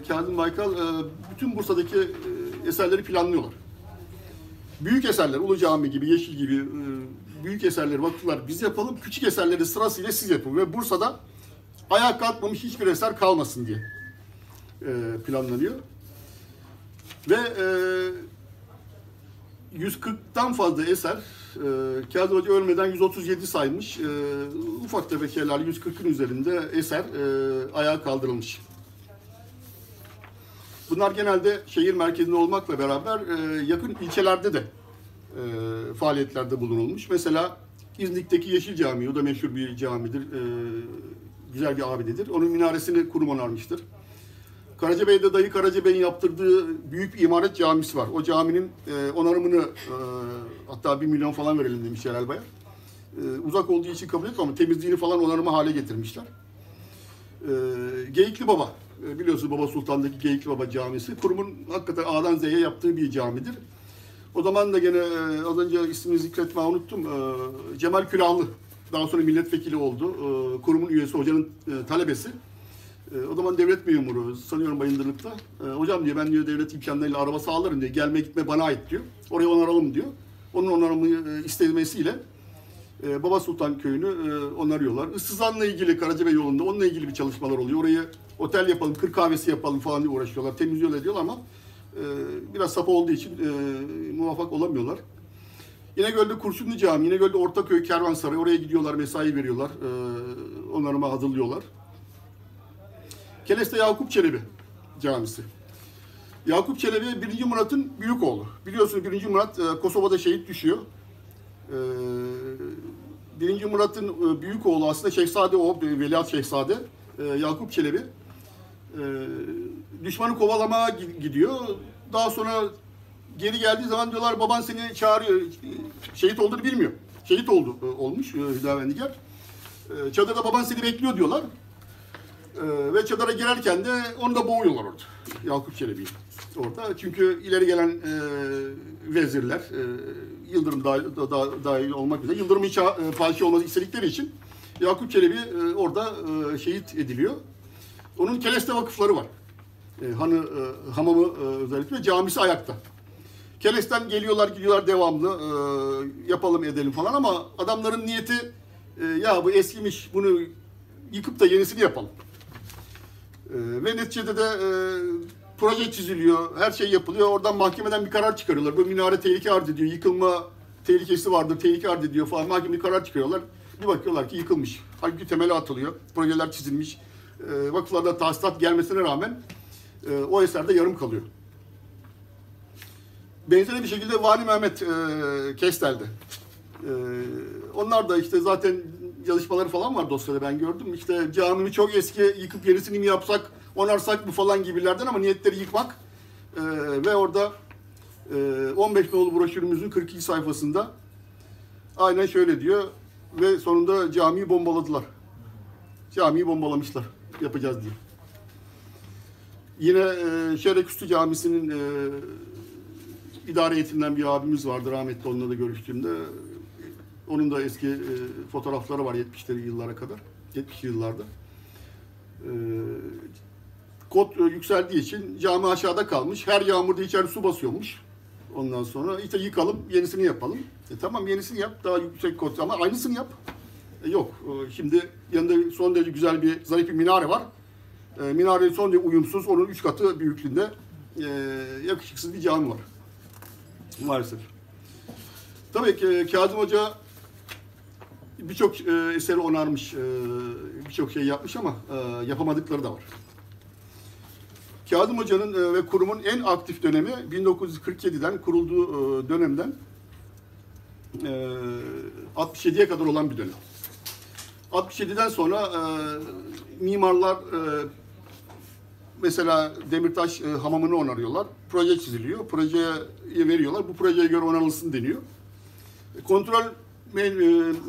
Kazım Baykal bütün Bursa'daki eserleri planlıyorlar. Büyük eserler, Ulu Cami gibi, Yeşil gibi büyük eserleri vakıflar biz yapalım, küçük eserleri sırasıyla siz yapın. Ve Bursa'da ayağa kalkmamış hiçbir eser kalmasın diye planlanıyor. Ve e, 140'tan fazla eser. E, Kazım Hoca ölmeden 137 saymış. E, ufak tefek şeyler 140'ın üzerinde eser e, ayağa kaldırılmış. Bunlar genelde şehir merkezinde olmakla beraber e, yakın ilçelerde de e, faaliyetlerde bulunulmuş. Mesela İznik'teki Yeşil Camii, o da meşhur bir camidir. E, güzel bir abidedir. Onun minaresini kurum onarmıştır. Karacabey'de dayı Karacabey'in yaptırdığı büyük imaret camisi var. O caminin e, onarımını e, hatta bir milyon falan verelim demiş Yerel Bayar. E, uzak olduğu için kabul etmiyor ama temizliğini falan onarıma hale getirmişler. E, Geyikli Baba, e, biliyorsunuz Baba Sultan'daki Geyikli Baba camisi. Kurumun hakikaten A'dan Z'ye yaptığı bir camidir. O zaman da gene e, az önce ismini zikretmeyi unuttum. E, Cemal Külahlı daha sonra milletvekili oldu. E, kurumun üyesi, hocanın e, talebesi. E, o zaman devlet memuru sanıyorum Bayındırlık'ta. E, hocam diyor ben diyor devlet imkanlarıyla araba sağlarım diyor. Gelme gitme bana ait diyor. Orayı onaralım diyor. Onun onarımı e, istemesiyle e, Baba Sultan köyünü e, onarıyorlar. Issızan'la ilgili Karacabey yolunda onunla ilgili bir çalışmalar oluyor. Orayı otel yapalım, kır kahvesi yapalım falan diye uğraşıyorlar. Temizliyorlar diyorlar ama e, biraz sapa olduğu için e, muvaffak olamıyorlar. İnegöl'de Kurşunlu Cami, İnegöl'de Ortaköy Kervansarayı oraya gidiyorlar, mesai veriyorlar. E, onarıma hazırlıyorlar. Keles'te Yakup Çelebi Camisi. Yakup Çelebi 1. Murat'ın büyük oğlu. Biliyorsunuz 1. Murat e, Kosova'da şehit düşüyor. E, 1. Murat'ın e, büyük oğlu aslında Şehzade o, e, Veliaht Şehzade. E, Yakup Çelebi. E, düşmanı kovalamaya gi- gidiyor. daha sonra geri geldiği zaman diyorlar baban seni çağırıyor. Şehit olduğunu bilmiyor. Şehit oldu e, olmuş e, Hüdavendigar. E, Çadırda baban seni bekliyor diyorlar. E, ve çadıra girerken de onu da boğuyorlar orada. Yakup Çelebi'yi orada. Çünkü ileri gelen e, vezirler, e, Yıldırım dahil, da, da- dahil olmak üzere Yıldırım'ın ça- e, padişah olması istedikleri için Yakup Çelebi e, orada e, şehit ediliyor. Onun keleste vakıfları var. E, hanı, e, hamamı e, özellikle camisi ayakta. Keles'ten geliyorlar gidiyorlar devamlı e, yapalım edelim falan ama adamların niyeti e, ya bu eskimiş bunu yıkıp da yenisini yapalım. E, ve neticede de e, proje çiziliyor, her şey yapılıyor. Oradan mahkemeden bir karar çıkarıyorlar. Bu minare tehlike arz ediyor, yıkılma tehlikesi vardır, tehlike arz ediyor falan. Mahkeme bir karar çıkarıyorlar. Bir bakıyorlar ki yıkılmış. Halbuki temeli atılıyor, projeler çizilmiş. E, vakıflarda tahsilat gelmesine rağmen e, o eser de yarım kalıyor. Benzeri bir şekilde Vali Mehmet e, Kestel'de. E, onlar da işte zaten yazışmaları falan var dosyada ben gördüm. İşte camimi çok eski yıkıp yenisini mi yapsak, onarsak mı falan gibilerden ama niyetleri yıkmak. E, ve orada e, 15 nolu broşürümüzün 42 sayfasında aynen şöyle diyor ve sonunda camiyi bombaladılar. Camiyi bombalamışlar yapacağız diye. Yine e, Şereküstü Camisi'nin e, idare heyetinden bir abimiz vardı rahmetli onunla da görüştüğümde. Onun da eski e, fotoğrafları var 70'leri yıllara kadar. 70'li yıllarda. E, kod e, yükseldiği için cami aşağıda kalmış. Her yağmurda içeri su basıyormuş. Ondan sonra işte yıkalım, yenisini yapalım. E tamam yenisini yap, daha yüksek kod ama aynısını yap. E, yok, e, şimdi yanında son derece güzel bir, zarif bir minare var. E, minare son derece uyumsuz, onun üç katı büyüklüğünde e, yakışıksız bir cami var. Maalesef. Tabii ki Kazım Hoca birçok e, eseri onarmış, e, birçok şey yapmış ama e, yapamadıkları da var. Kazım Hoca'nın e, ve kurumun en aktif dönemi 1947'den kurulduğu e, dönemden e, 67'ye kadar olan bir dönem. 67'den sonra e, mimarlar e, mesela Demirtaş e, hamamını onarıyorlar. Proje çiziliyor. Projeye veriyorlar. Bu projeye göre onarılsın deniyor. E, Kontrol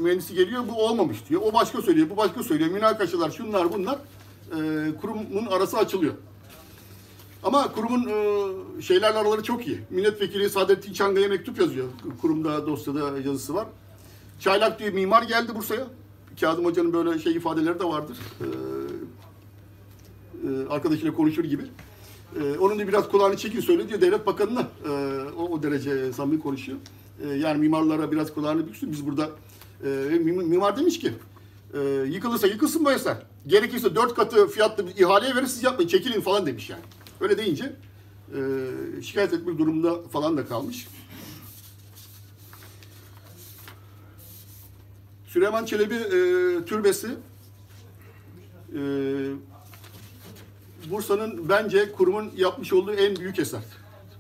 mühendisi geliyor. Bu olmamış diyor. O başka söylüyor. Bu başka söylüyor. Münakaşalar şunlar bunlar. E, kurumun arası açılıyor. Ama kurumun e, şeylerle araları çok iyi. Milletvekili Saadettin Çangay'a mektup yazıyor. Kurumda dosyada yazısı var. Çaylak diye mimar geldi Bursa'ya. Kazım Hoca'nın böyle şey ifadeleri de vardır. E, e, arkadaşıyla konuşur gibi. E, onun da biraz kulağını çekin söyle diyor devlet bakanına. E, o, o derece samimi konuşuyor. E, yani mimarlara biraz kulağını büksün. Biz burada e, mim- mimar demiş ki e, yıkılırsa yıkılsın bu eser. Gerekirse dört katı fiyatlı bir ihaleye verir siz yapmayın çekilin falan demiş yani. Öyle deyince e, şikayet etmek durumunda falan da kalmış. Süleyman Çelebi e, türbesi e, Bursa'nın bence kurumun yapmış olduğu en büyük eser.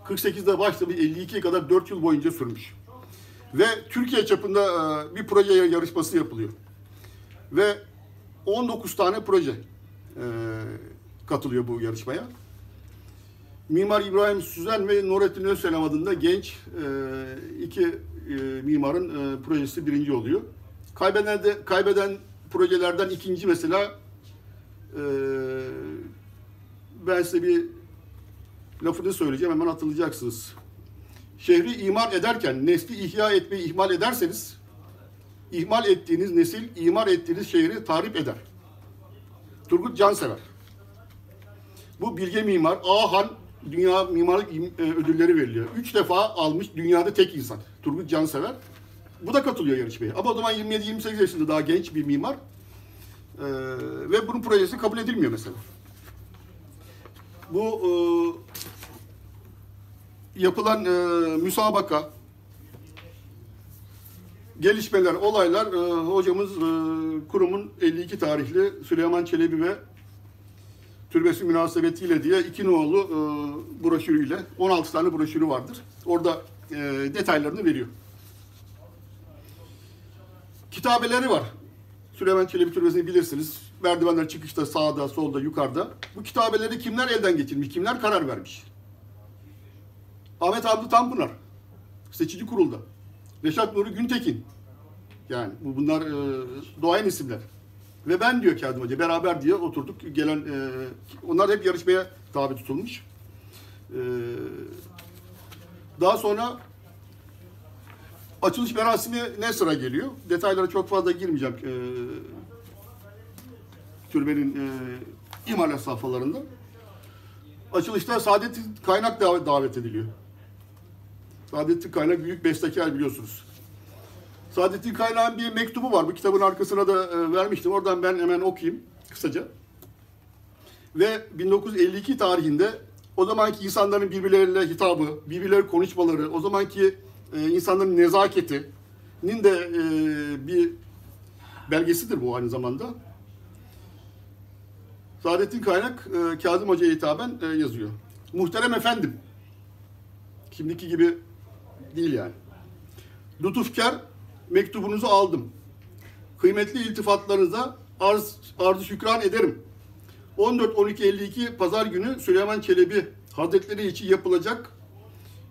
48'de başlamış 52'ye kadar 4 yıl boyunca sürmüş. Ve Türkiye çapında e, bir proje yarışması yapılıyor. Ve 19 tane proje e, katılıyor bu yarışmaya. Mimar İbrahim Süzen ve Nurettin Özselam adında genç e, iki e, mimarın projesi birinci oluyor. Kaybeden de kaybeden projelerden ikinci mesela ben size bir lafını söyleyeceğim hemen hatırlayacaksınız. Şehri imar ederken nesli ihya etmeyi ihmal ederseniz ihmal ettiğiniz nesil imar ettiğiniz şehri tahrip eder. Turgut Cansever. Bu bilge mimar Ahan Dünya Mimarlık İm- e, Ödülleri veriliyor. Üç defa almış dünyada tek insan. Turgut Cansever. Bu da katılıyor yarışmaya. Ama o zaman 27-28 yaşında daha genç bir mimar. Ee, ve bunun projesi kabul edilmiyor mesela. Bu e, yapılan e, müsabaka, gelişmeler, olaylar e, hocamız e, kurumun 52 tarihli Süleyman Çelebi ve türbesi münasebetiyle diye iki nolu e, broşürüyle 16 tane broşürü vardır. Orada e, detaylarını veriyor. Kitabeleri var. Süleyman Çelebi Türbesi'ni bilirsiniz. Merdivenler çıkışta sağda, solda, yukarıda. Bu kitabeleri kimler elden geçirmiş, kimler karar vermiş? Ahmet Hamdi Tanpınar seçici kurulda. Reşat Nuri Güntekin. Yani bu bunlar e, doğayan isimler. Ve ben diyor Kazım Hoca beraber diye oturduk. Gelen e, onlar hep yarışmaya tabi tutulmuş. E, daha sonra açılış merasimi ne sıra geliyor? Detaylara çok fazla girmeyeceğim. E, türbenin e, imalat safhalarında. Açılışta Saadettin Kaynak davet, davet ediliyor. Saadettin Kaynak büyük bestekar biliyorsunuz. Saadettin Kaynak'ın bir mektubu var. Bu kitabın arkasına da e, vermiştim. Oradan ben hemen okuyayım kısaca. Ve 1952 tarihinde o zamanki insanların birbirleriyle hitabı, birbirleri konuşmaları, o zamanki e, insanların nezaketinin de e, bir belgesidir bu aynı zamanda. Saadettin Kaynak e, Kazım Hoca'ya hitaben yazıyor. Muhterem efendim. Şimdiki gibi değil yani. Lütufkar mektubunuzu aldım. Kıymetli iltifatlarınıza arz, arz şükran ederim. 14-12-52 pazar günü Süleyman Çelebi Hazretleri için yapılacak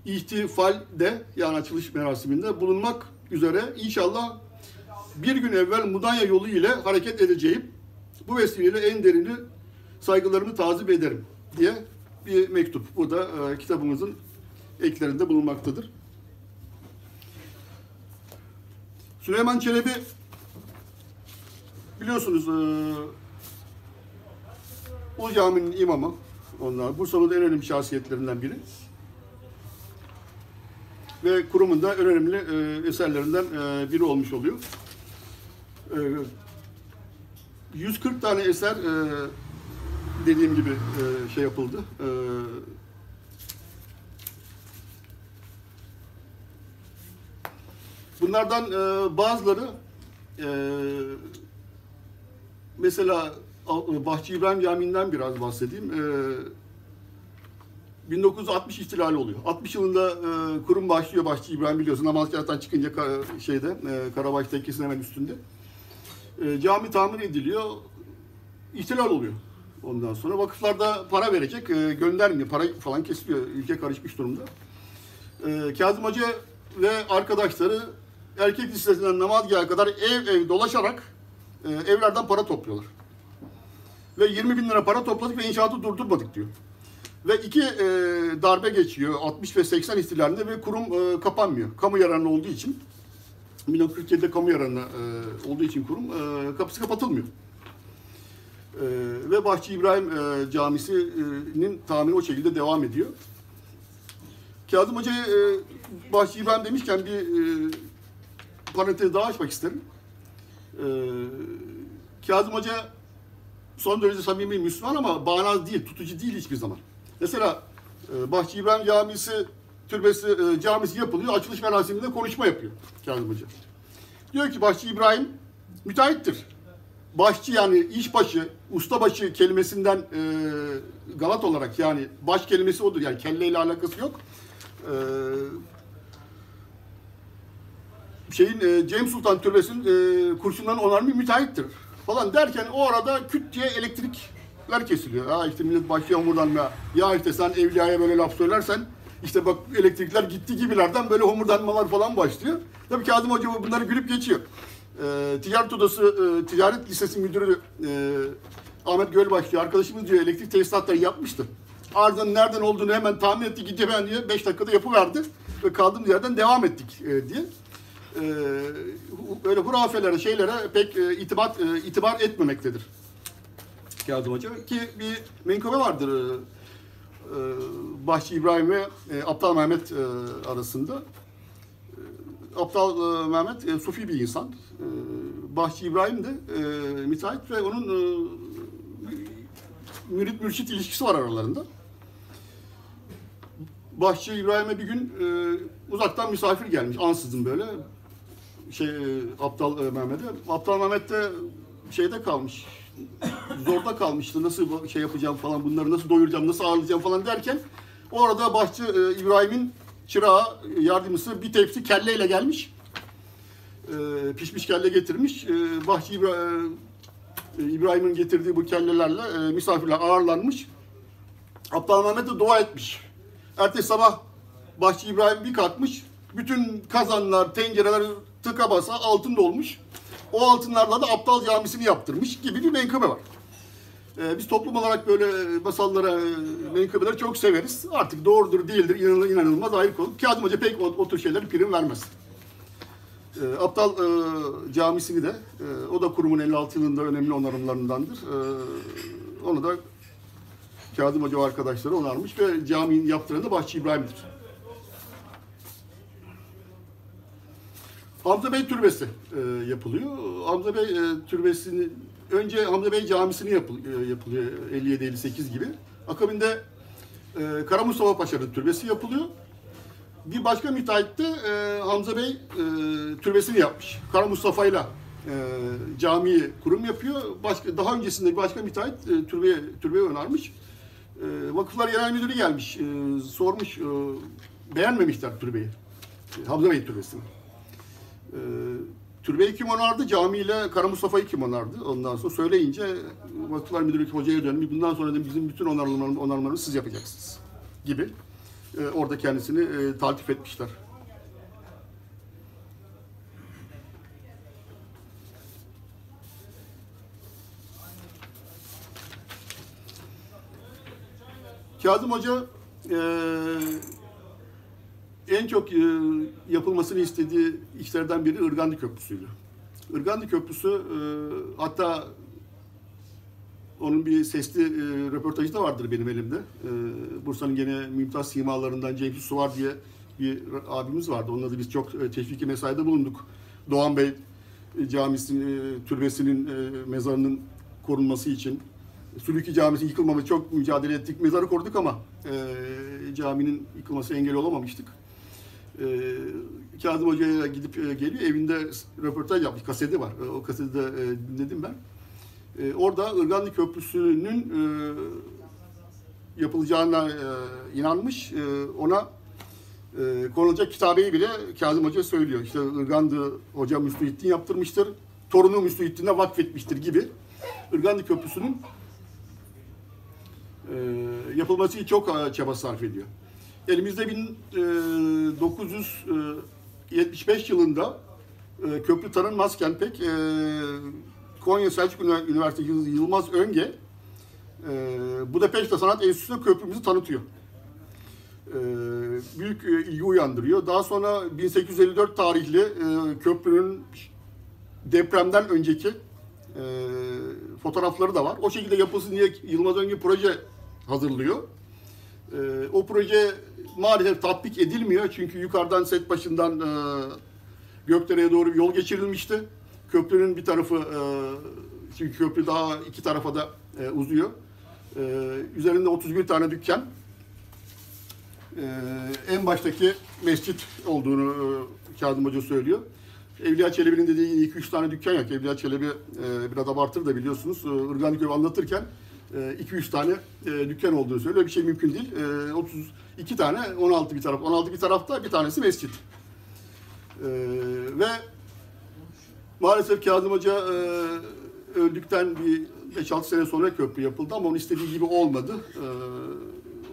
ihtifalde yani açılış merasiminde bulunmak üzere inşallah bir gün evvel Mudanya yolu ile hareket edeceğim. Bu vesileyle en derini saygılarımı tazip ederim diye bir mektup. Bu da e, kitabımızın eklerinde bulunmaktadır. Süleyman Çelebi biliyorsunuz e, o caminin imamı onlar. Bursa'nın en önemli şahsiyetlerinden biri. Ve kurumun da önemli e, eserlerinden e, biri olmuş oluyor. E, 140 tane eser e, dediğim gibi e, şey yapıldı. E, bunlardan e, bazıları e, mesela Al- Bahçe İbrahim Camii'nden biraz bahsedeyim. E, 1960 ihtilali oluyor. 60 yılında e, kurum başlıyor Bahçe İbrahim biliyorsun. Amasyalar'dan çıkınca şeyde e, Karabaş Tekkesi'nin hemen üstünde. E, cami tamir ediliyor. İhtilal oluyor. Ondan sonra vakıflarda para verecek, e, göndermiyor. Para falan kesiliyor. Ülke karışmış durumda. E, Kazım Hoca ve arkadaşları erkek lisesinden namazgaha kadar ev ev dolaşarak e, evlerden para topluyorlar. Ve 20 bin lira para topladık ve inşaatı durdurmadık diyor. Ve iki e, darbe geçiyor 60 ve 80 ihtilalinde ve kurum e, kapanmıyor. Kamu yararına olduğu için. 1947'de kamu yararına e, olduğu için kurum e, kapısı kapatılmıyor. E, ve Bahçe İbrahim e, Camisi'nin tamiri o şekilde devam ediyor. Kazım Hoca'ya e, Bahçe İbrahim demişken bir e, parantez daha açmak isterim. E, Kazım Hoca son derece samimi Müslüman ama bağnaz değil, tutucu değil hiçbir zaman. Mesela e, Bahçe İbrahim Camisi türbesi e, camisi yapılıyor. Açılış merasiminde konuşma yapıyor Kazım Hoca. Diyor ki Bahçe İbrahim müteahhittir. Başçı yani işbaşı, ustabaşı kelimesinden e, galat olarak yani baş kelimesi odur. Yani kelleyle alakası yok. E, şeyin e, Cem Sultan Türbesi'nin e, kurşundan onarmış müteahhittir falan derken o arada küt diye elektrikler kesiliyor. Ha işte millet başlıyor homurdanmaya. Ya işte sen evliyaya böyle laf söylersen işte bak elektrikler gitti gibilerden böyle homurdanmalar falan başlıyor. Tabii Kazım Hoca bunları gülüp geçiyor. E, ticaret Odası, e, Ticaret Lisesi Müdürü e, Ahmet Gölbaş diyor. Arkadaşımız diyor elektrik tesisatları yapmıştı. Ardından nereden olduğunu hemen tahmin etti gitti diye 5 dakikada yapıverdi. Ve kaldığımız yerden devam ettik e, diye öyle hurafelere, şeylere pek e, itibar, e, itibar etmemektedir. Kazım Hoca ki bir menkıbe vardır e, e, Bahçe İbrahim ve e, Aptal Mehmet e, arasında. E, Aptal e, Mehmet e, sufi bir insan. E, Bahçe İbrahim de e, müteahhit ve onun e, mürit mürşit ilişkisi var aralarında. Bahçe İbrahim'e bir gün e, uzaktan misafir gelmiş ansızın böyle şey e, Aptal e, Mehmet'e. Aptal Mehmet de şeyde kalmış. Zorda kalmıştı. Nasıl şey yapacağım falan bunları nasıl doyuracağım, nasıl ağırlayacağım falan derken o arada Bahçe İbrahim'in çırağı, e, yardımcısı bir tepsi kelleyle gelmiş. E, pişmiş kelle getirmiş. E, Bahçe İbra- e, İbrahim'in getirdiği bu kellelerle e, misafirler ağırlanmış. Mehmet de dua etmiş. Ertesi sabah Başçı İbrahim bir kalkmış. Bütün kazanlar, tencereler tıka basa altın dolmuş. O altınlarla da Aptal Camisi'ni yaptırmış gibi bir menkıbe var. Ee, biz toplum olarak böyle masallara, e, menkıbeleri çok severiz. Artık doğrudur değildir, inanılır inanılmaz ayrı konu. Kazım Hoca pek o, o tür şeyleri prim vermez. Ee, Aptal e, Camisi'ni de, e, o da kurumun 56 yılında önemli onarımlarındandır. Ee, onu da Kazım Hoca arkadaşları onarmış ve caminin yaptıran da Bahçı İbrahim'dir. Hamza Bey Türbesi e, yapılıyor. Hamza Bey e, Türbesi'ni önce Hamza Bey Camisi'ni yapıl, e, yapılıyor 57-58 gibi. Akabinde e, Kara Mustafa Paşa'nın türbesi yapılıyor. Bir başka müteahhit de e, Hamza Bey e, türbesini yapmış. Kara Mustafa'yla e, camiyi kurum yapıyor. Başka daha öncesinde bir başka müteahhit e, türbe türbe önermiş. E, Vakıflar Genel Müdürü gelmiş, e, sormuş, e, beğenmemişler türbeyi. E, Hamza Bey türbesini. E, türbeyi kim onardı? Camiyle Kara Mustafa'yı kim onardı? Ondan sonra söyleyince Vakıflar Müdürü hocaya dönmüş. Bundan sonra da bizim bütün onarmalarımızı, onarmalarımızı siz yapacaksınız gibi. E, orada kendisini e, taltif etmişler. Kazım Hoca e, en çok e, yapılmasını istediği işlerden biri Irgandi Köprüsü'ydü. Irgandi Köprüsü e, hatta onun bir sesli e, röportajı da vardır benim elimde. Bursa'nın gene mümtaz simalarından Cengiz Suvar diye bir abimiz vardı. Onunla da biz çok teşviki mesaide bulunduk. Doğan Bey Camisi'nin, türbesinin, mezarının korunması için. Sülüki Camisi yıkılmaması çok mücadele ettik. Mezarı koruduk ama e, caminin yıkılması engel olamamıştık. E, Kazım Hoca'ya gidip e, geliyor. Evinde röportaj yapmış. Kaseti var. E, o kaseti de e, dinledim ben. E, orada Irgandi Köprüsü'nün e, yapılacağına e, inanmış. E, ona e, konulacak kitabeyi bile Kazım Hoca söylüyor. İşte Irgandi Hoca Müslühittin yaptırmıştır. Torunu Müslühittin'e vakfetmiştir gibi. Irgandi Köprüsü'nün e, yapılması için çok e, çaba sarf ediyor. Elimizde e, 1975 yılında e, köprü tanınmazken pek e, Konya Selçuk Ünivers- Üniversitesi Yılmaz Önge e, Budapeşte Sanat Enstitüsü'ne köprümüzü tanıtıyor. E, büyük e, ilgi uyandırıyor. Daha sonra 1854 tarihli e, köprünün depremden önceki e, fotoğrafları da var. O şekilde yapılsın diye Yılmaz Önge proje hazırlıyor. E, o proje maalesef tatbik edilmiyor çünkü yukarıdan set başından e, Gökdere'ye doğru bir yol geçirilmişti. Köprünün bir tarafı, e, çünkü köprü daha iki tarafa da e, uzuyor. E, üzerinde 31 tane dükkan. E, en baştaki mescit olduğunu e, Kazım Hoca söylüyor. Evliya Çelebi'nin dediği 2-3 tane dükkan yok. Evliya Çelebi e, biraz abartır da biliyorsunuz. E, Irganiköy anlatırken 2-3 tane e, dükkan olduğunu söylüyor. Bir şey mümkün değil. E, 32 tane, 16 bir taraf. 16 bir tarafta bir tanesi mescit. E, ve maalesef Kazım Hoca e, öldükten bir 5-6 sene sonra köprü yapıldı ama onun istediği gibi olmadı. E,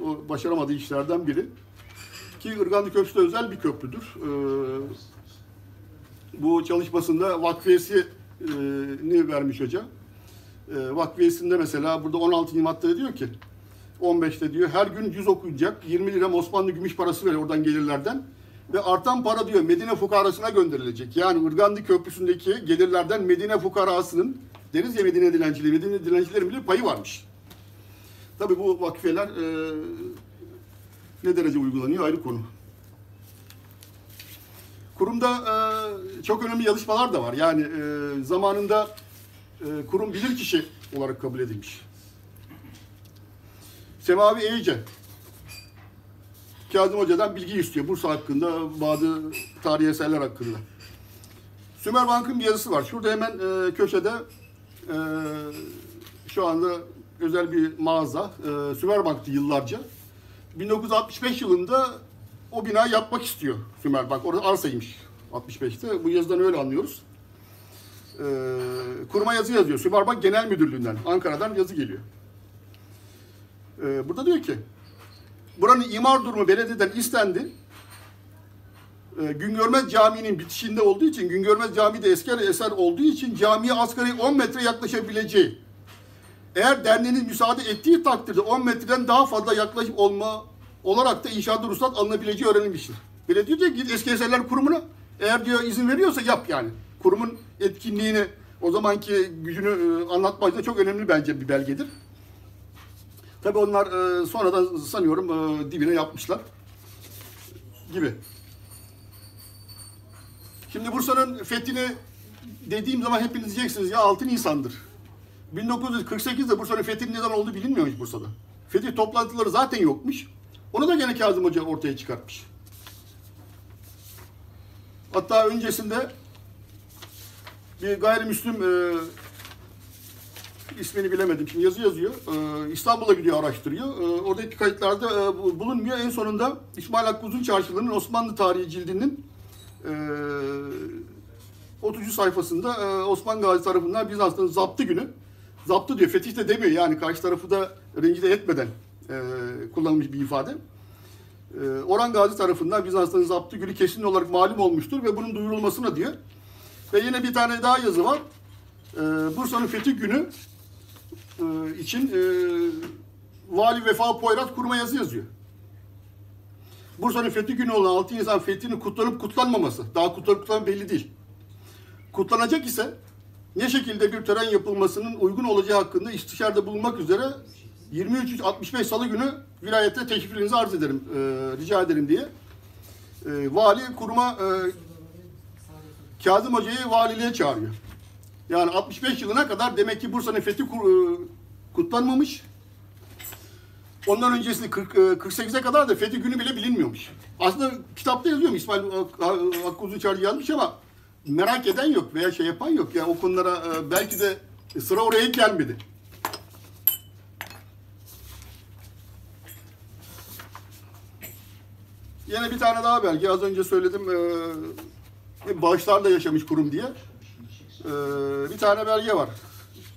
o başaramadığı işlerden biri. Ki Irgandi Köprüsü de özel bir köprüdür. E, bu çalışmasında vakfiyesini vermiş hoca. E, vakfiyesinde mesela burada 16. maddede diyor ki 15'te diyor her gün 100 okuyacak 20 lira Osmanlı gümüş parası veriyor oradan gelirlerden ve artan para diyor Medine fukarasına gönderilecek. Yani Irgandi Köprüsü'ndeki gelirlerden Medine fukarasının deriz ya Medine dilencileri, Medine dilencilerin bile payı varmış. Tabii bu vakfiyeler e, ne derece uygulanıyor ayrı konu. Kurumda e, çok önemli yazışmalar da var. Yani e, zamanında e, kurum bilirkişi olarak kabul edilmiş. Semavi Eyice Kazım Hoca'dan bilgi istiyor Bursa hakkında, bazı tarihi eserler hakkında. Sümer Bank'ın bir yazısı var. Şurada hemen e, köşede e, şu anda özel bir mağaza. E, Sümer Bank'tı yıllarca. 1965 yılında o binayı yapmak istiyor Sümer Bank. Orada arsaymış 65'te. Bu yazıdan öyle anlıyoruz. E, kuruma yazı yazıyor. Sümer Bank Genel Müdürlüğü'nden, Ankara'dan yazı geliyor. E, burada diyor ki, buranın imar durumu belediyeden istendi. e, Güngörmez Camii'nin bitişinde olduğu için, Güngörmez Camii de eski eser olduğu için camiye asgari 10 metre yaklaşabileceği. Eğer derneğiniz müsaade ettiği takdirde 10 metreden daha fazla yaklaşıp olma olarak da inşaatta ruhsat alınabileceği öğrenilmiştir. Belediye diyor ki git eski eserler kurumuna eğer diyor izin veriyorsa yap yani. Kurumun etkinliğini o zamanki gücünü e, anlatmak da çok önemli bence bir belgedir. Tabii onlar e, sonradan sanıyorum e, dibine yapmışlar gibi. Şimdi Bursa'nın fethini dediğim zaman hepiniz diyeceksiniz ya 6 Nisan'dır. 1948'de Bursa'nın fethinin neden olduğu bilinmiyormuş Bursa'da. Fetih toplantıları zaten yokmuş. Onu da gene Kazım Hoca ortaya çıkartmış. Hatta öncesinde gayrimüslim e, ismini bilemedim. Şimdi yazı yazıyor. E, İstanbul'a gidiyor araştırıyor. E, oradaki kayıtlarda e, bu- bulunmuyor. En sonunda İsmail Hakkı Uzun Çarşıları'nın Osmanlı Tarihi cildinin e, 30. sayfasında e, Osman Gazi tarafından Bizans'ın zaptı günü. Zaptı diyor. Fetih de demiyor. Yani karşı tarafı da rencide etmeden e, kullanılmış bir ifade. E, Orhan Gazi tarafından Bizans'ın zaptı günü kesin olarak malum olmuştur ve bunun duyurulmasına diyor. Ve yine bir tane daha yazı var. E, Bursa'nın fetih günü e, için e, Vali Vefa Poyraz kurma yazı yazıyor. Bursa'nın fethi günü olan 6 Nisan fethinin kutlanıp kutlanmaması, daha kutlanıp kutlanmaması belli değil. Kutlanacak ise ne şekilde bir tören yapılmasının uygun olacağı hakkında istişarede bulunmak üzere 23-65 Salı günü vilayete teşrifinizi arz ederim, e, rica ederim diye. E, vali kuruma e, Kazım Hoca'yı valiliğe çağırıyor. Yani 65 yılına kadar demek ki Bursa'nın fethi e, kutlanmamış. Ondan öncesinde 40, e, 48'e kadar da fethi günü bile bilinmiyormuş. Aslında kitapta yazıyorum İsmail Hak- Hakkı Uzunçarcı yazmış ama merak eden yok veya şey yapan yok. Yani o konulara e, belki de sıra oraya gelmedi. Yine bir tane daha belge. Az önce söyledim. E, bağışlarla yaşamış kurum diye. E, bir tane belge var.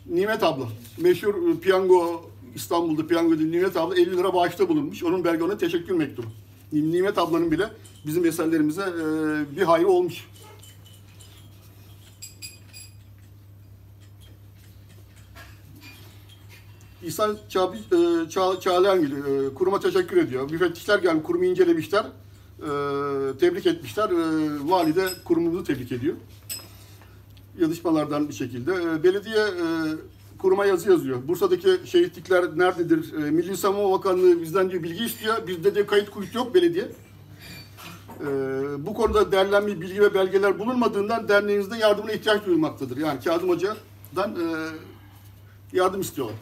Nimet abla. Meşhur e, piyango İstanbul'da piyango dediği Nimet abla 50 lira bağışta bulunmuş. Onun belge ona teşekkür mektubu. Nimet ablanın bile bizim eserlerimize e, bir hayrı olmuş. İhsan Çağ, e, Çağ, Çağlayangil e, kuruma teşekkür ediyor. Müfettişler gelmiş, kurumu incelemişler. E, tebrik etmişler. E, vali de kurumumuzu tebrik ediyor. Yazışmalardan bir şekilde. E, belediye e, kuruma yazı yazıyor. Bursa'daki şehitlikler nerededir? Milli Savunma Bakanlığı bizden diyor bilgi istiyor. Bizde de kayıt kuyut yok belediye. E, bu konuda derlenmiş bilgi ve belgeler bulunmadığından derneğinizde yardımına ihtiyaç duyulmaktadır. Yani Kazım Hoca'dan e, yardım istiyorlar.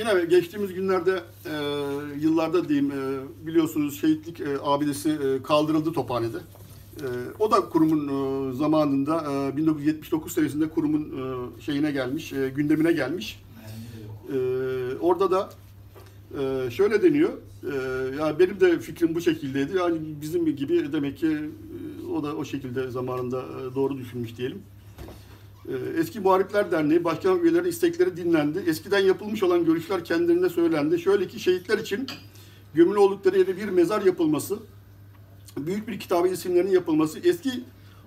Yine geçtiğimiz günlerde, e, yıllarda diyeyim, e, biliyorsunuz şehitlik e, abidesi e, kaldırıldı Tophane'de. E, o da kurumun e, zamanında, e, 1979 senesinde kurumun e, şeyine gelmiş, e, gündemine gelmiş. E, orada da e, şöyle deniyor, e, ya benim de fikrim bu şekildeydi. Yani bizim gibi demek ki e, o da o şekilde zamanında e, doğru düşünmüş diyelim. Ee, Eski Muharipler Derneği Başkan üyeleri istekleri dinlendi. Eskiden yapılmış olan görüşler kendilerine söylendi. Şöyle ki şehitler için gömülü oldukları yere bir mezar yapılması, büyük bir kitabı isimlerinin yapılması, eski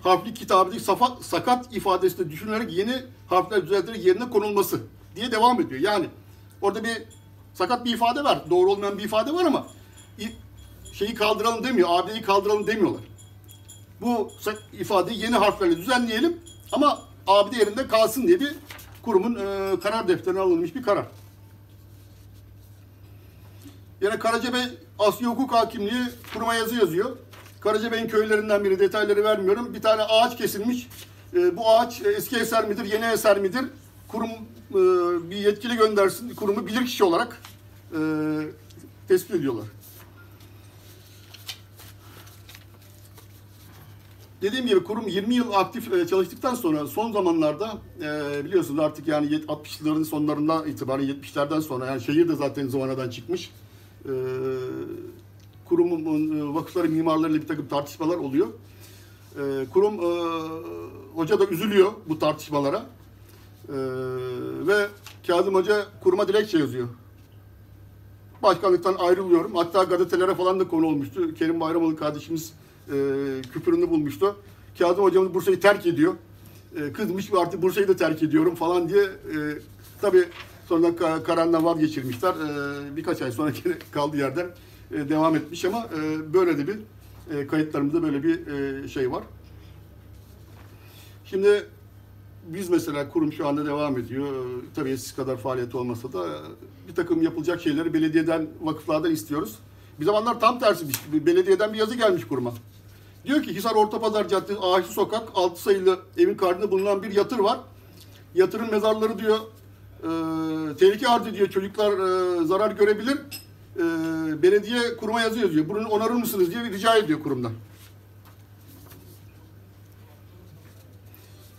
harfli kitabedeki safa, sakat ifadesi de düşünülerek yeni harfler düzeltilerek yerine konulması diye devam ediyor. Yani orada bir sakat bir ifade var, doğru olmayan bir ifade var ama şeyi kaldıralım demiyor, abideyi kaldıralım demiyorlar. Bu ifadeyi yeni harflerle düzenleyelim ama abide yerinde kalsın diye bir kurumun e, karar defterine alınmış bir karar. Yine Karacabey Asya Hukuk Hakimliği kuruma yazı yazıyor. Karacabey'in köylerinden biri detayları vermiyorum. Bir tane ağaç kesilmiş. E, bu ağaç e, eski eser midir, yeni eser midir? Kurum e, bir yetkili göndersin, kurumu bilirkişi olarak e, tespit ediyorlar. Dediğim gibi kurum 20 yıl aktif e, çalıştıktan sonra son zamanlarda e, biliyorsunuz artık yani yet- 60'ların sonlarından itibaren 70'lerden sonra yani şehir de zaten zıvanadan çıkmış. E, kurumun vakıfları mimarlarıyla bir takım tartışmalar oluyor. Kurum e, hoca da üzülüyor bu tartışmalara. Ve Kazım Hoca kuruma dilekçe yazıyor. Başkanlıktan ayrılıyorum. Hatta gazetelere falan da konu olmuştu. Kerim Bayramoğlu kardeşimiz küpürünü bulmuştu. Kazım hocamız Bursa'yı terk ediyor. E, kızmış ve artık Bursa'yı da terk ediyorum falan diye. E, tabii sonra ka- kararından vazgeçirmişler. E, birkaç ay sonra kaldığı yerden e, devam etmiş ama e, böyle de bir e, kayıtlarımızda böyle bir e, şey var. Şimdi biz mesela kurum şu anda devam ediyor. Tabii eskisi kadar faaliyet olmasa da bir takım yapılacak şeyleri belediyeden, vakıflardan istiyoruz. Bir zamanlar tam tersi belediyeden bir yazı gelmiş kuruma. Diyor ki Hisar Ortapazar Caddesi Ağaçlı Sokak 6 sayılı evin karşısında bulunan bir yatır var. Yatırın mezarları diyor e, tehlike arz ediyor. Çocuklar e, zarar görebilir. E, belediye kuruma yazı yazıyor. Bunu onarır mısınız diye bir rica ediyor kurumdan.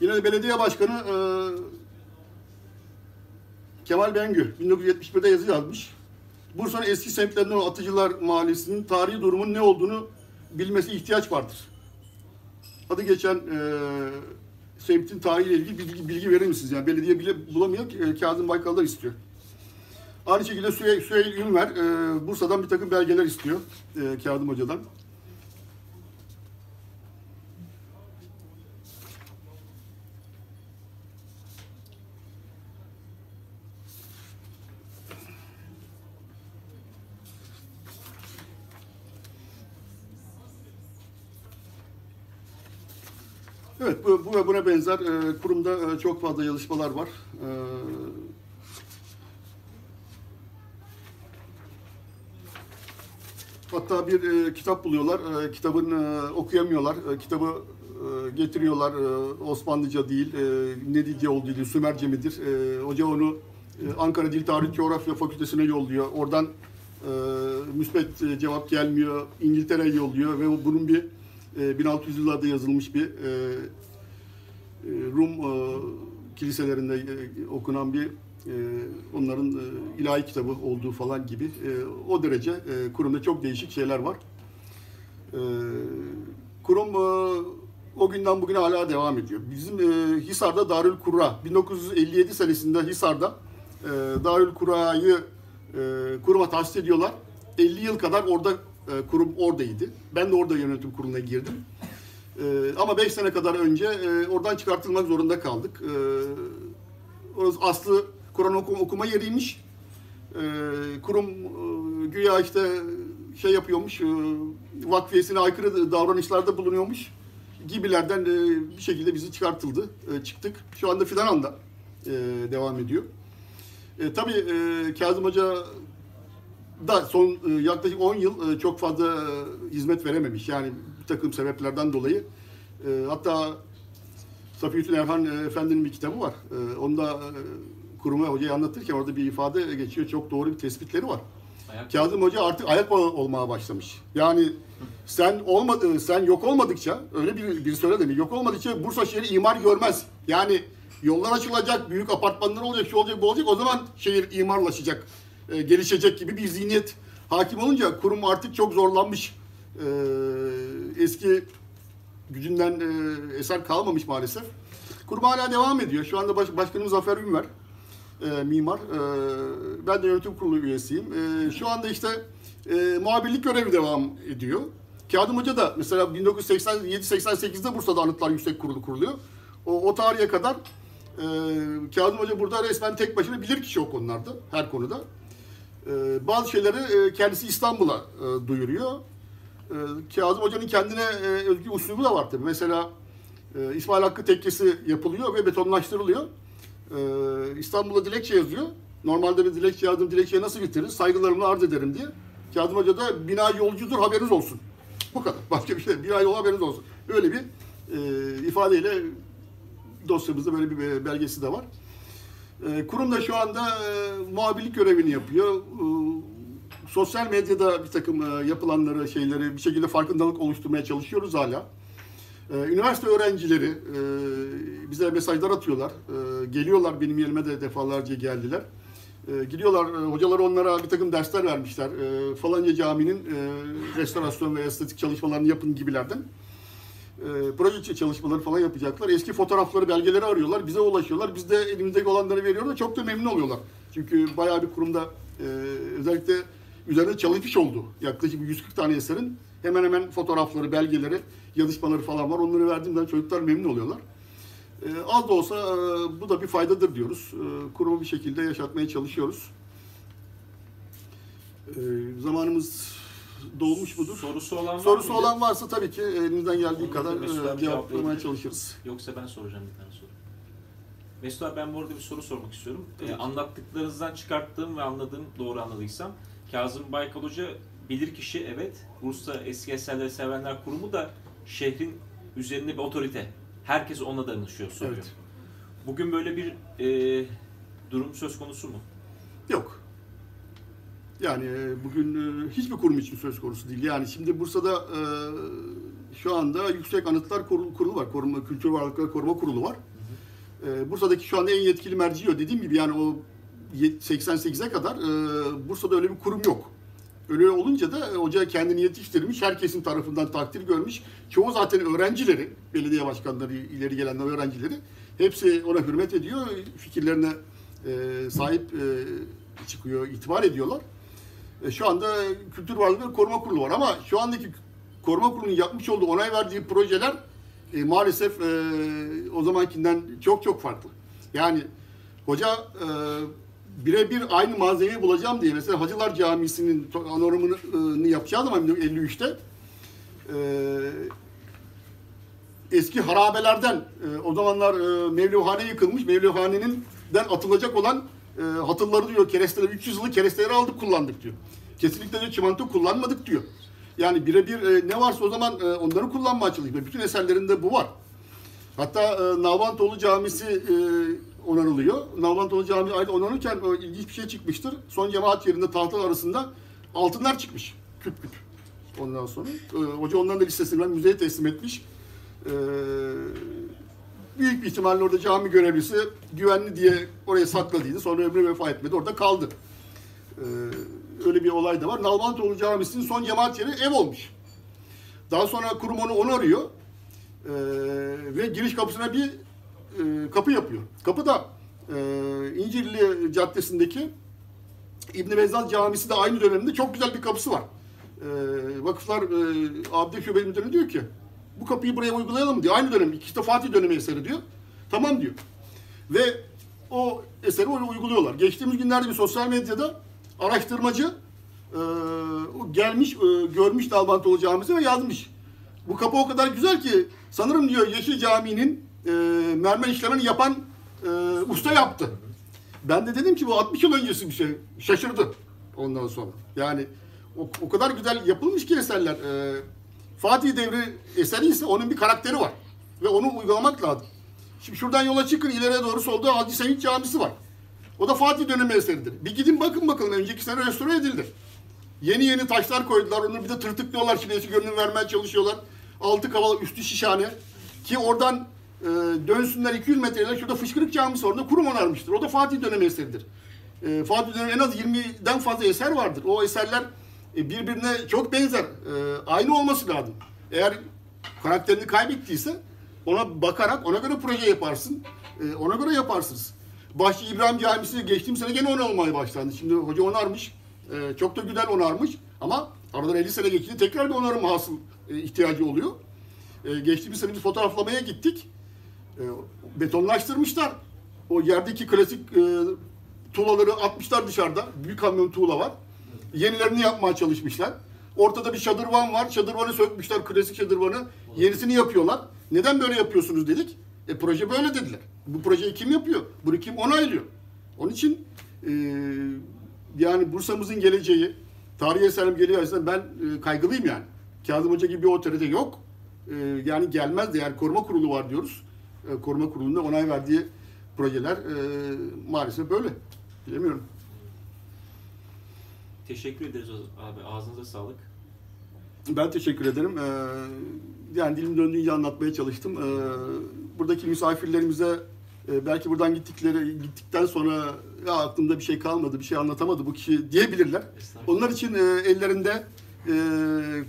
Yine belediye başkanı e, Kemal Bengü 1971'de yazı yazmış. Bursa'nın eski semtlerinden olan Atıcılar Mahallesi'nin tarihi durumun ne olduğunu bilmesi ihtiyaç vardır. Adı geçen e, semtin tarihiyle ilgili bilgi, bilgi verir misiniz? Yani belediye bile bulamıyor e, Kazım Baykal'lar istiyor. Aynı şekilde Süheyl, Süheyl Ünver e, Bursa'dan bir takım belgeler istiyor e, Kazım Hoca'dan. Evet, bu, bu ve buna benzer e, kurumda e, çok fazla yazışmalar var. E, hatta bir e, kitap buluyorlar, e, kitabın e, okuyamıyorlar, e, kitabı e, getiriyorlar, e, Osmanlıca değil, e, ne dilce olduğu Sümerce midir? E, hoca onu e, Ankara Dil Tarih Coğrafya Fakültesine yolluyor. Oradan e, müsbet e, cevap gelmiyor, İngiltere'ye yolluyor ve bunun bir 1600 yıllarda yazılmış bir e, e, Rum e, kiliselerinde okunan bir onların ilahi kitabı olduğu falan gibi o derece kurumda çok değişik şeyler var. Kurum o günden bugüne hala devam ediyor. Bizim Hisar'da Darül Kurra 1957 senesinde Hisar'da Darül Kurra'yı kuruma tahsis ediyorlar. 50 yıl kadar orada e, kurum oradaydı. Ben de orada yönetim kuruluna girdim. Ee, ama 5 sene kadar önce e, oradan çıkartılmak zorunda kaldık. Ee, orası aslı Kur'an oku- okuma yeriymiş. Ee, kurum e, güya işte şey yapıyormuş, e, vakfiyesine aykırı davranışlarda bulunuyormuş gibilerden e, bir şekilde bizi çıkartıldı, e, çıktık. Şu anda Fidanan'da e, devam ediyor. E, tabii e, Kazım Hoca da son e, yaklaşık 10 yıl e, çok fazla e, hizmet verememiş. Yani bir takım sebeplerden dolayı. Hatta Safiyyettin Erhan Efendi'nin bir kitabı var. Onda kuruma hocayı anlatırken orada bir ifade geçiyor. Çok doğru bir tespitleri var. Ayak- Kazım Hoca artık ayak bağı olmaya başlamış. Yani sen olmadı, sen yok olmadıkça öyle bir bir söyle mi? Yok olmadıkça Bursa şehri imar görmez. Yani yollar açılacak, büyük apartmanlar olacak, şu olacak, bu olacak. O zaman şehir imarlaşacak, e, gelişecek gibi bir zihniyet hakim olunca kurum artık çok zorlanmış. E, eski gücünden e, eser kalmamış maalesef. Kurum hala devam ediyor. Şu anda baş, başkanımız Zafer Ünver e, mimar. E, ben de yönetim kurulu üyesiyim. E, şu anda işte e, muhabirlik görevi devam ediyor. Kazım Hoca da mesela 1987-88'de Bursa'da Anıtlar Yüksek Kurulu kuruluyor. O, o tarihe kadar e, Kazım Hoca burada resmen tek başına bilir kişi o konularda, her konuda. E, bazı şeyleri e, kendisi İstanbul'a e, duyuruyor. E, Kazım Hoca'nın kendine e, özgü uslubu da var tabii. Mesela İsmail Hakkı Tekkesi yapılıyor ve betonlaştırılıyor. Ee, İstanbul'a dilekçe yazıyor. Normalde bir dilekçe yazdım, dilekçeyi nasıl bitirir? Saygılarımla arz ederim diye. Kazım Hoca da bina yolcudur haberiniz olsun. Bu kadar. Başka bir şey. Bina yol haberiniz olsun. Öyle bir ifadeyle dosyamızda böyle bir be- belgesi de var. E, kurum da şu anda e, muhabirlik görevini yapıyor. E, sosyal medyada bir takım e, yapılanları, şeyleri bir şekilde farkındalık oluşturmaya çalışıyoruz hala. Ee, Üniversite öğrencileri e, bize mesajlar atıyorlar. E, geliyorlar benim yerime de defalarca geldiler. E, gidiyorlar, e, hocalar onlara bir takım dersler vermişler. E, falanca caminin e, restorasyon ve estetik çalışmalarını yapın gibilerden. E, proje çalışmaları falan yapacaklar. Eski fotoğrafları, belgeleri arıyorlar. Bize ulaşıyorlar. Biz de elimizdeki olanları veriyoruz. Çok da memnun oluyorlar. Çünkü bayağı bir kurumda e, özellikle üzerinde çalışmış oldu. Yaklaşık 140 tane eserin hemen hemen fotoğrafları, belgeleri, yazışmaları falan var. Onları verdiğimden çocuklar memnun oluyorlar. E, az da olsa e, bu da bir faydadır diyoruz. Kurumu bir şekilde yaşatmaya çalışıyoruz. Zamanımız dolmuş mudur? Sorusu olan var Sorusu mıydı? olan varsa tabii ki elimizden geldiği Onu kadar Mesut abi e, cevaplamaya cevaplayabilir. çalışırız. Yoksa ben soracağım bir tane soru. Mesut abi ben bu arada bir soru sormak istiyorum. Ee, anlattıklarınızdan çıkarttığım ve anladığım doğru anladıysam Kazım Baykal Hoca bilirkişi evet. Bursa Eski Eserleri Sevenler Kurumu da şehrin üzerinde bir otorite. Herkes ona danışıyor, soruyor. Evet. Bugün böyle bir e, durum söz konusu mu? Yok. Yani e, bugün e, hiçbir kurum için söz konusu değil. Yani şimdi Bursa'da e, şu anda Yüksek Anıtlar Kurulu, var. Koruma, Kültür Varlıkları Koruma Kurulu var. Bursa'daki şu anda en yetkili merci o. Dediğim gibi yani o yet- 88'e kadar Bursa'da öyle bir kurum yok. Öyle olunca da hoca kendini yetiştirmiş, herkesin tarafından takdir görmüş. Çoğu zaten öğrencileri, belediye başkanları, ileri gelen öğrencileri hepsi ona hürmet ediyor. Fikirlerine sahip çıkıyor, itibar ediyorlar. E, şu anda Kültür Varlıkları Koruma Kurulu var ama şu andaki Koruma Kurulu'nun yapmış olduğu, onay verdiği projeler e, maalesef e, o zamankinden çok çok farklı. Yani hoca e, birebir aynı malzemeyi bulacağım diye mesela Hacılar Camisi'nin to- anorumunu yapacağı zaman 53'te e, eski harabelerden e, o zamanlar e, Mevlühane yıkılmış. Mevlühane'nin den atılacak olan e, hatırları diyor keresteleri 300 yıllık keresteleri aldık kullandık diyor. Kesinlikle diyor çimento kullanmadık diyor. Yani birebir e, ne varsa o zaman e, onları kullanmaya çalışıyor. Bütün eserlerinde bu var. Hatta e, Nalbantoğlu Camisi e, onarılıyor. Nalbantoğlu Camii ayrı onarılırken e, ilginç bir şey çıkmıştır. Son cemaat yerinde tahtalar arasında altınlar çıkmış. Küp küp. Ondan sonra. E, hoca onların da listesini ben müzeye teslim etmiş. E, büyük bir ihtimalle orada cami görevlisi güvenli diye oraya sakladıydı. Sonra ömrü vefa etmedi. Orada kaldı. E, öyle bir olay da var. Nalbantoğlu Camisi'nin son cemaat yeri ev olmuş. Daha sonra kurum onu onarıyor. Ee, ve giriş kapısına bir e, kapı yapıyor. Kapı da e, İncirli Caddesi'ndeki İbn Bezzaz Camisi de aynı dönemde çok güzel bir kapısı var. E, vakıflar e, Abdi Şube Müdürü diyor ki bu kapıyı buraya uygulayalım diyor. Aynı dönem. De Fatih dönemi eseri diyor. Tamam diyor. Ve o eseri oraya uyguluyorlar. Geçtiğimiz günlerde bir sosyal medyada araştırmacı e, gelmiş, e, görmüş Dalbantoğlu Camisi ve yazmış. Bu kapı o kadar güzel ki sanırım diyor Yeşil Camii'nin e, mermer işlemini yapan e, usta yaptı. Ben de dedim ki bu 60 yıl öncesi bir şey. Şaşırdı ondan sonra. Yani o, o kadar güzel yapılmış ki eserler. E, Fatih devri eseri ise onun bir karakteri var. Ve onu uygulamak lazım. Şimdi şuradan yola çıkın ileriye doğru solda Hacı Sevinç Camisi var. O da Fatih dönemi eseridir. Bir gidin bakın bakalım önceki sene restore edildi. Yeni yeni taşlar koydular. Onu bir de tırtıklıyorlar. Şimdi eski görünüm vermeye çalışıyorlar. Altı kavala üstü şişhane. Ki oradan e, dönsünler 200 metreyle şurada Fışkırık Camisi. Orada kurum onarmıştır. O da Fatih dönemi eseridir. E, Fatih dönemi en az 20'den fazla eser vardır. O eserler e, birbirine çok benzer. E, aynı olması lazım. Eğer karakterini kaybettiyse ona bakarak ona göre proje yaparsın. E, ona göre yaparsınız. Bahçe İbrahim Camisi geçtiğim sene gene ona olmaya başlandı. Şimdi hoca onarmış. Çok da güzel onarmış. Ama aradan 50 sene geçti. Tekrar bir onarım hasıl ihtiyacı oluyor. E, geçtiğimiz sene bir fotoğraflamaya gittik. Betonlaştırmışlar. O yerdeki klasik tuğlaları atmışlar dışarıda. Büyük kamyon tuğla var. Yenilerini yapmaya çalışmışlar. Ortada bir şadırvan var. Şadırvanı sökmüşler, klasik şadırvanı. Yenisini yapıyorlar. Neden böyle yapıyorsunuz dedik. E proje böyle dediler. Bu projeyi kim yapıyor? Bunu kim onaylıyor? Onun için e, yani Bursa'mızın geleceği, tarihi eserim geliyor açısından ben e, kaygılıyım yani. Kazım Hoca gibi bir otorite yok. E, yani gelmez de yani koruma kurulu var diyoruz. E, koruma kurulunda onay verdiği projeler e, maalesef böyle. Bilemiyorum. Teşekkür ederiz abi. Ağzınıza sağlık. Ben teşekkür ederim. Ee, yani dilim döndüğünce anlatmaya çalıştım. Ee, buradaki misafirlerimize e, belki buradan gittikleri gittikten sonra ya aklımda bir şey kalmadı, bir şey anlatamadı bu kişi diyebilirler. Onlar için e, ellerinde e,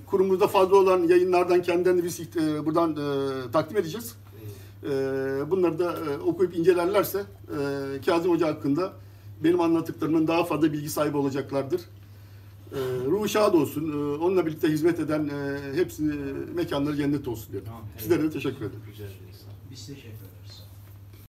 kurumumuzda fazla olan yayınlardan kendilerini biz e, buradan e, takdim edeceğiz. E, bunları da e, okuyup incelerlerse e, Kazım Hoca hakkında benim anlattıklarımın daha fazla bilgi sahibi olacaklardır. E, ruhu şad olsun. E, onunla birlikte hizmet eden e, hepsi mekanları cennet olsun diyorum. Tamam. Sizlere de teşekkür ederim. Rica ederiz. Biz teşekkür ederiz.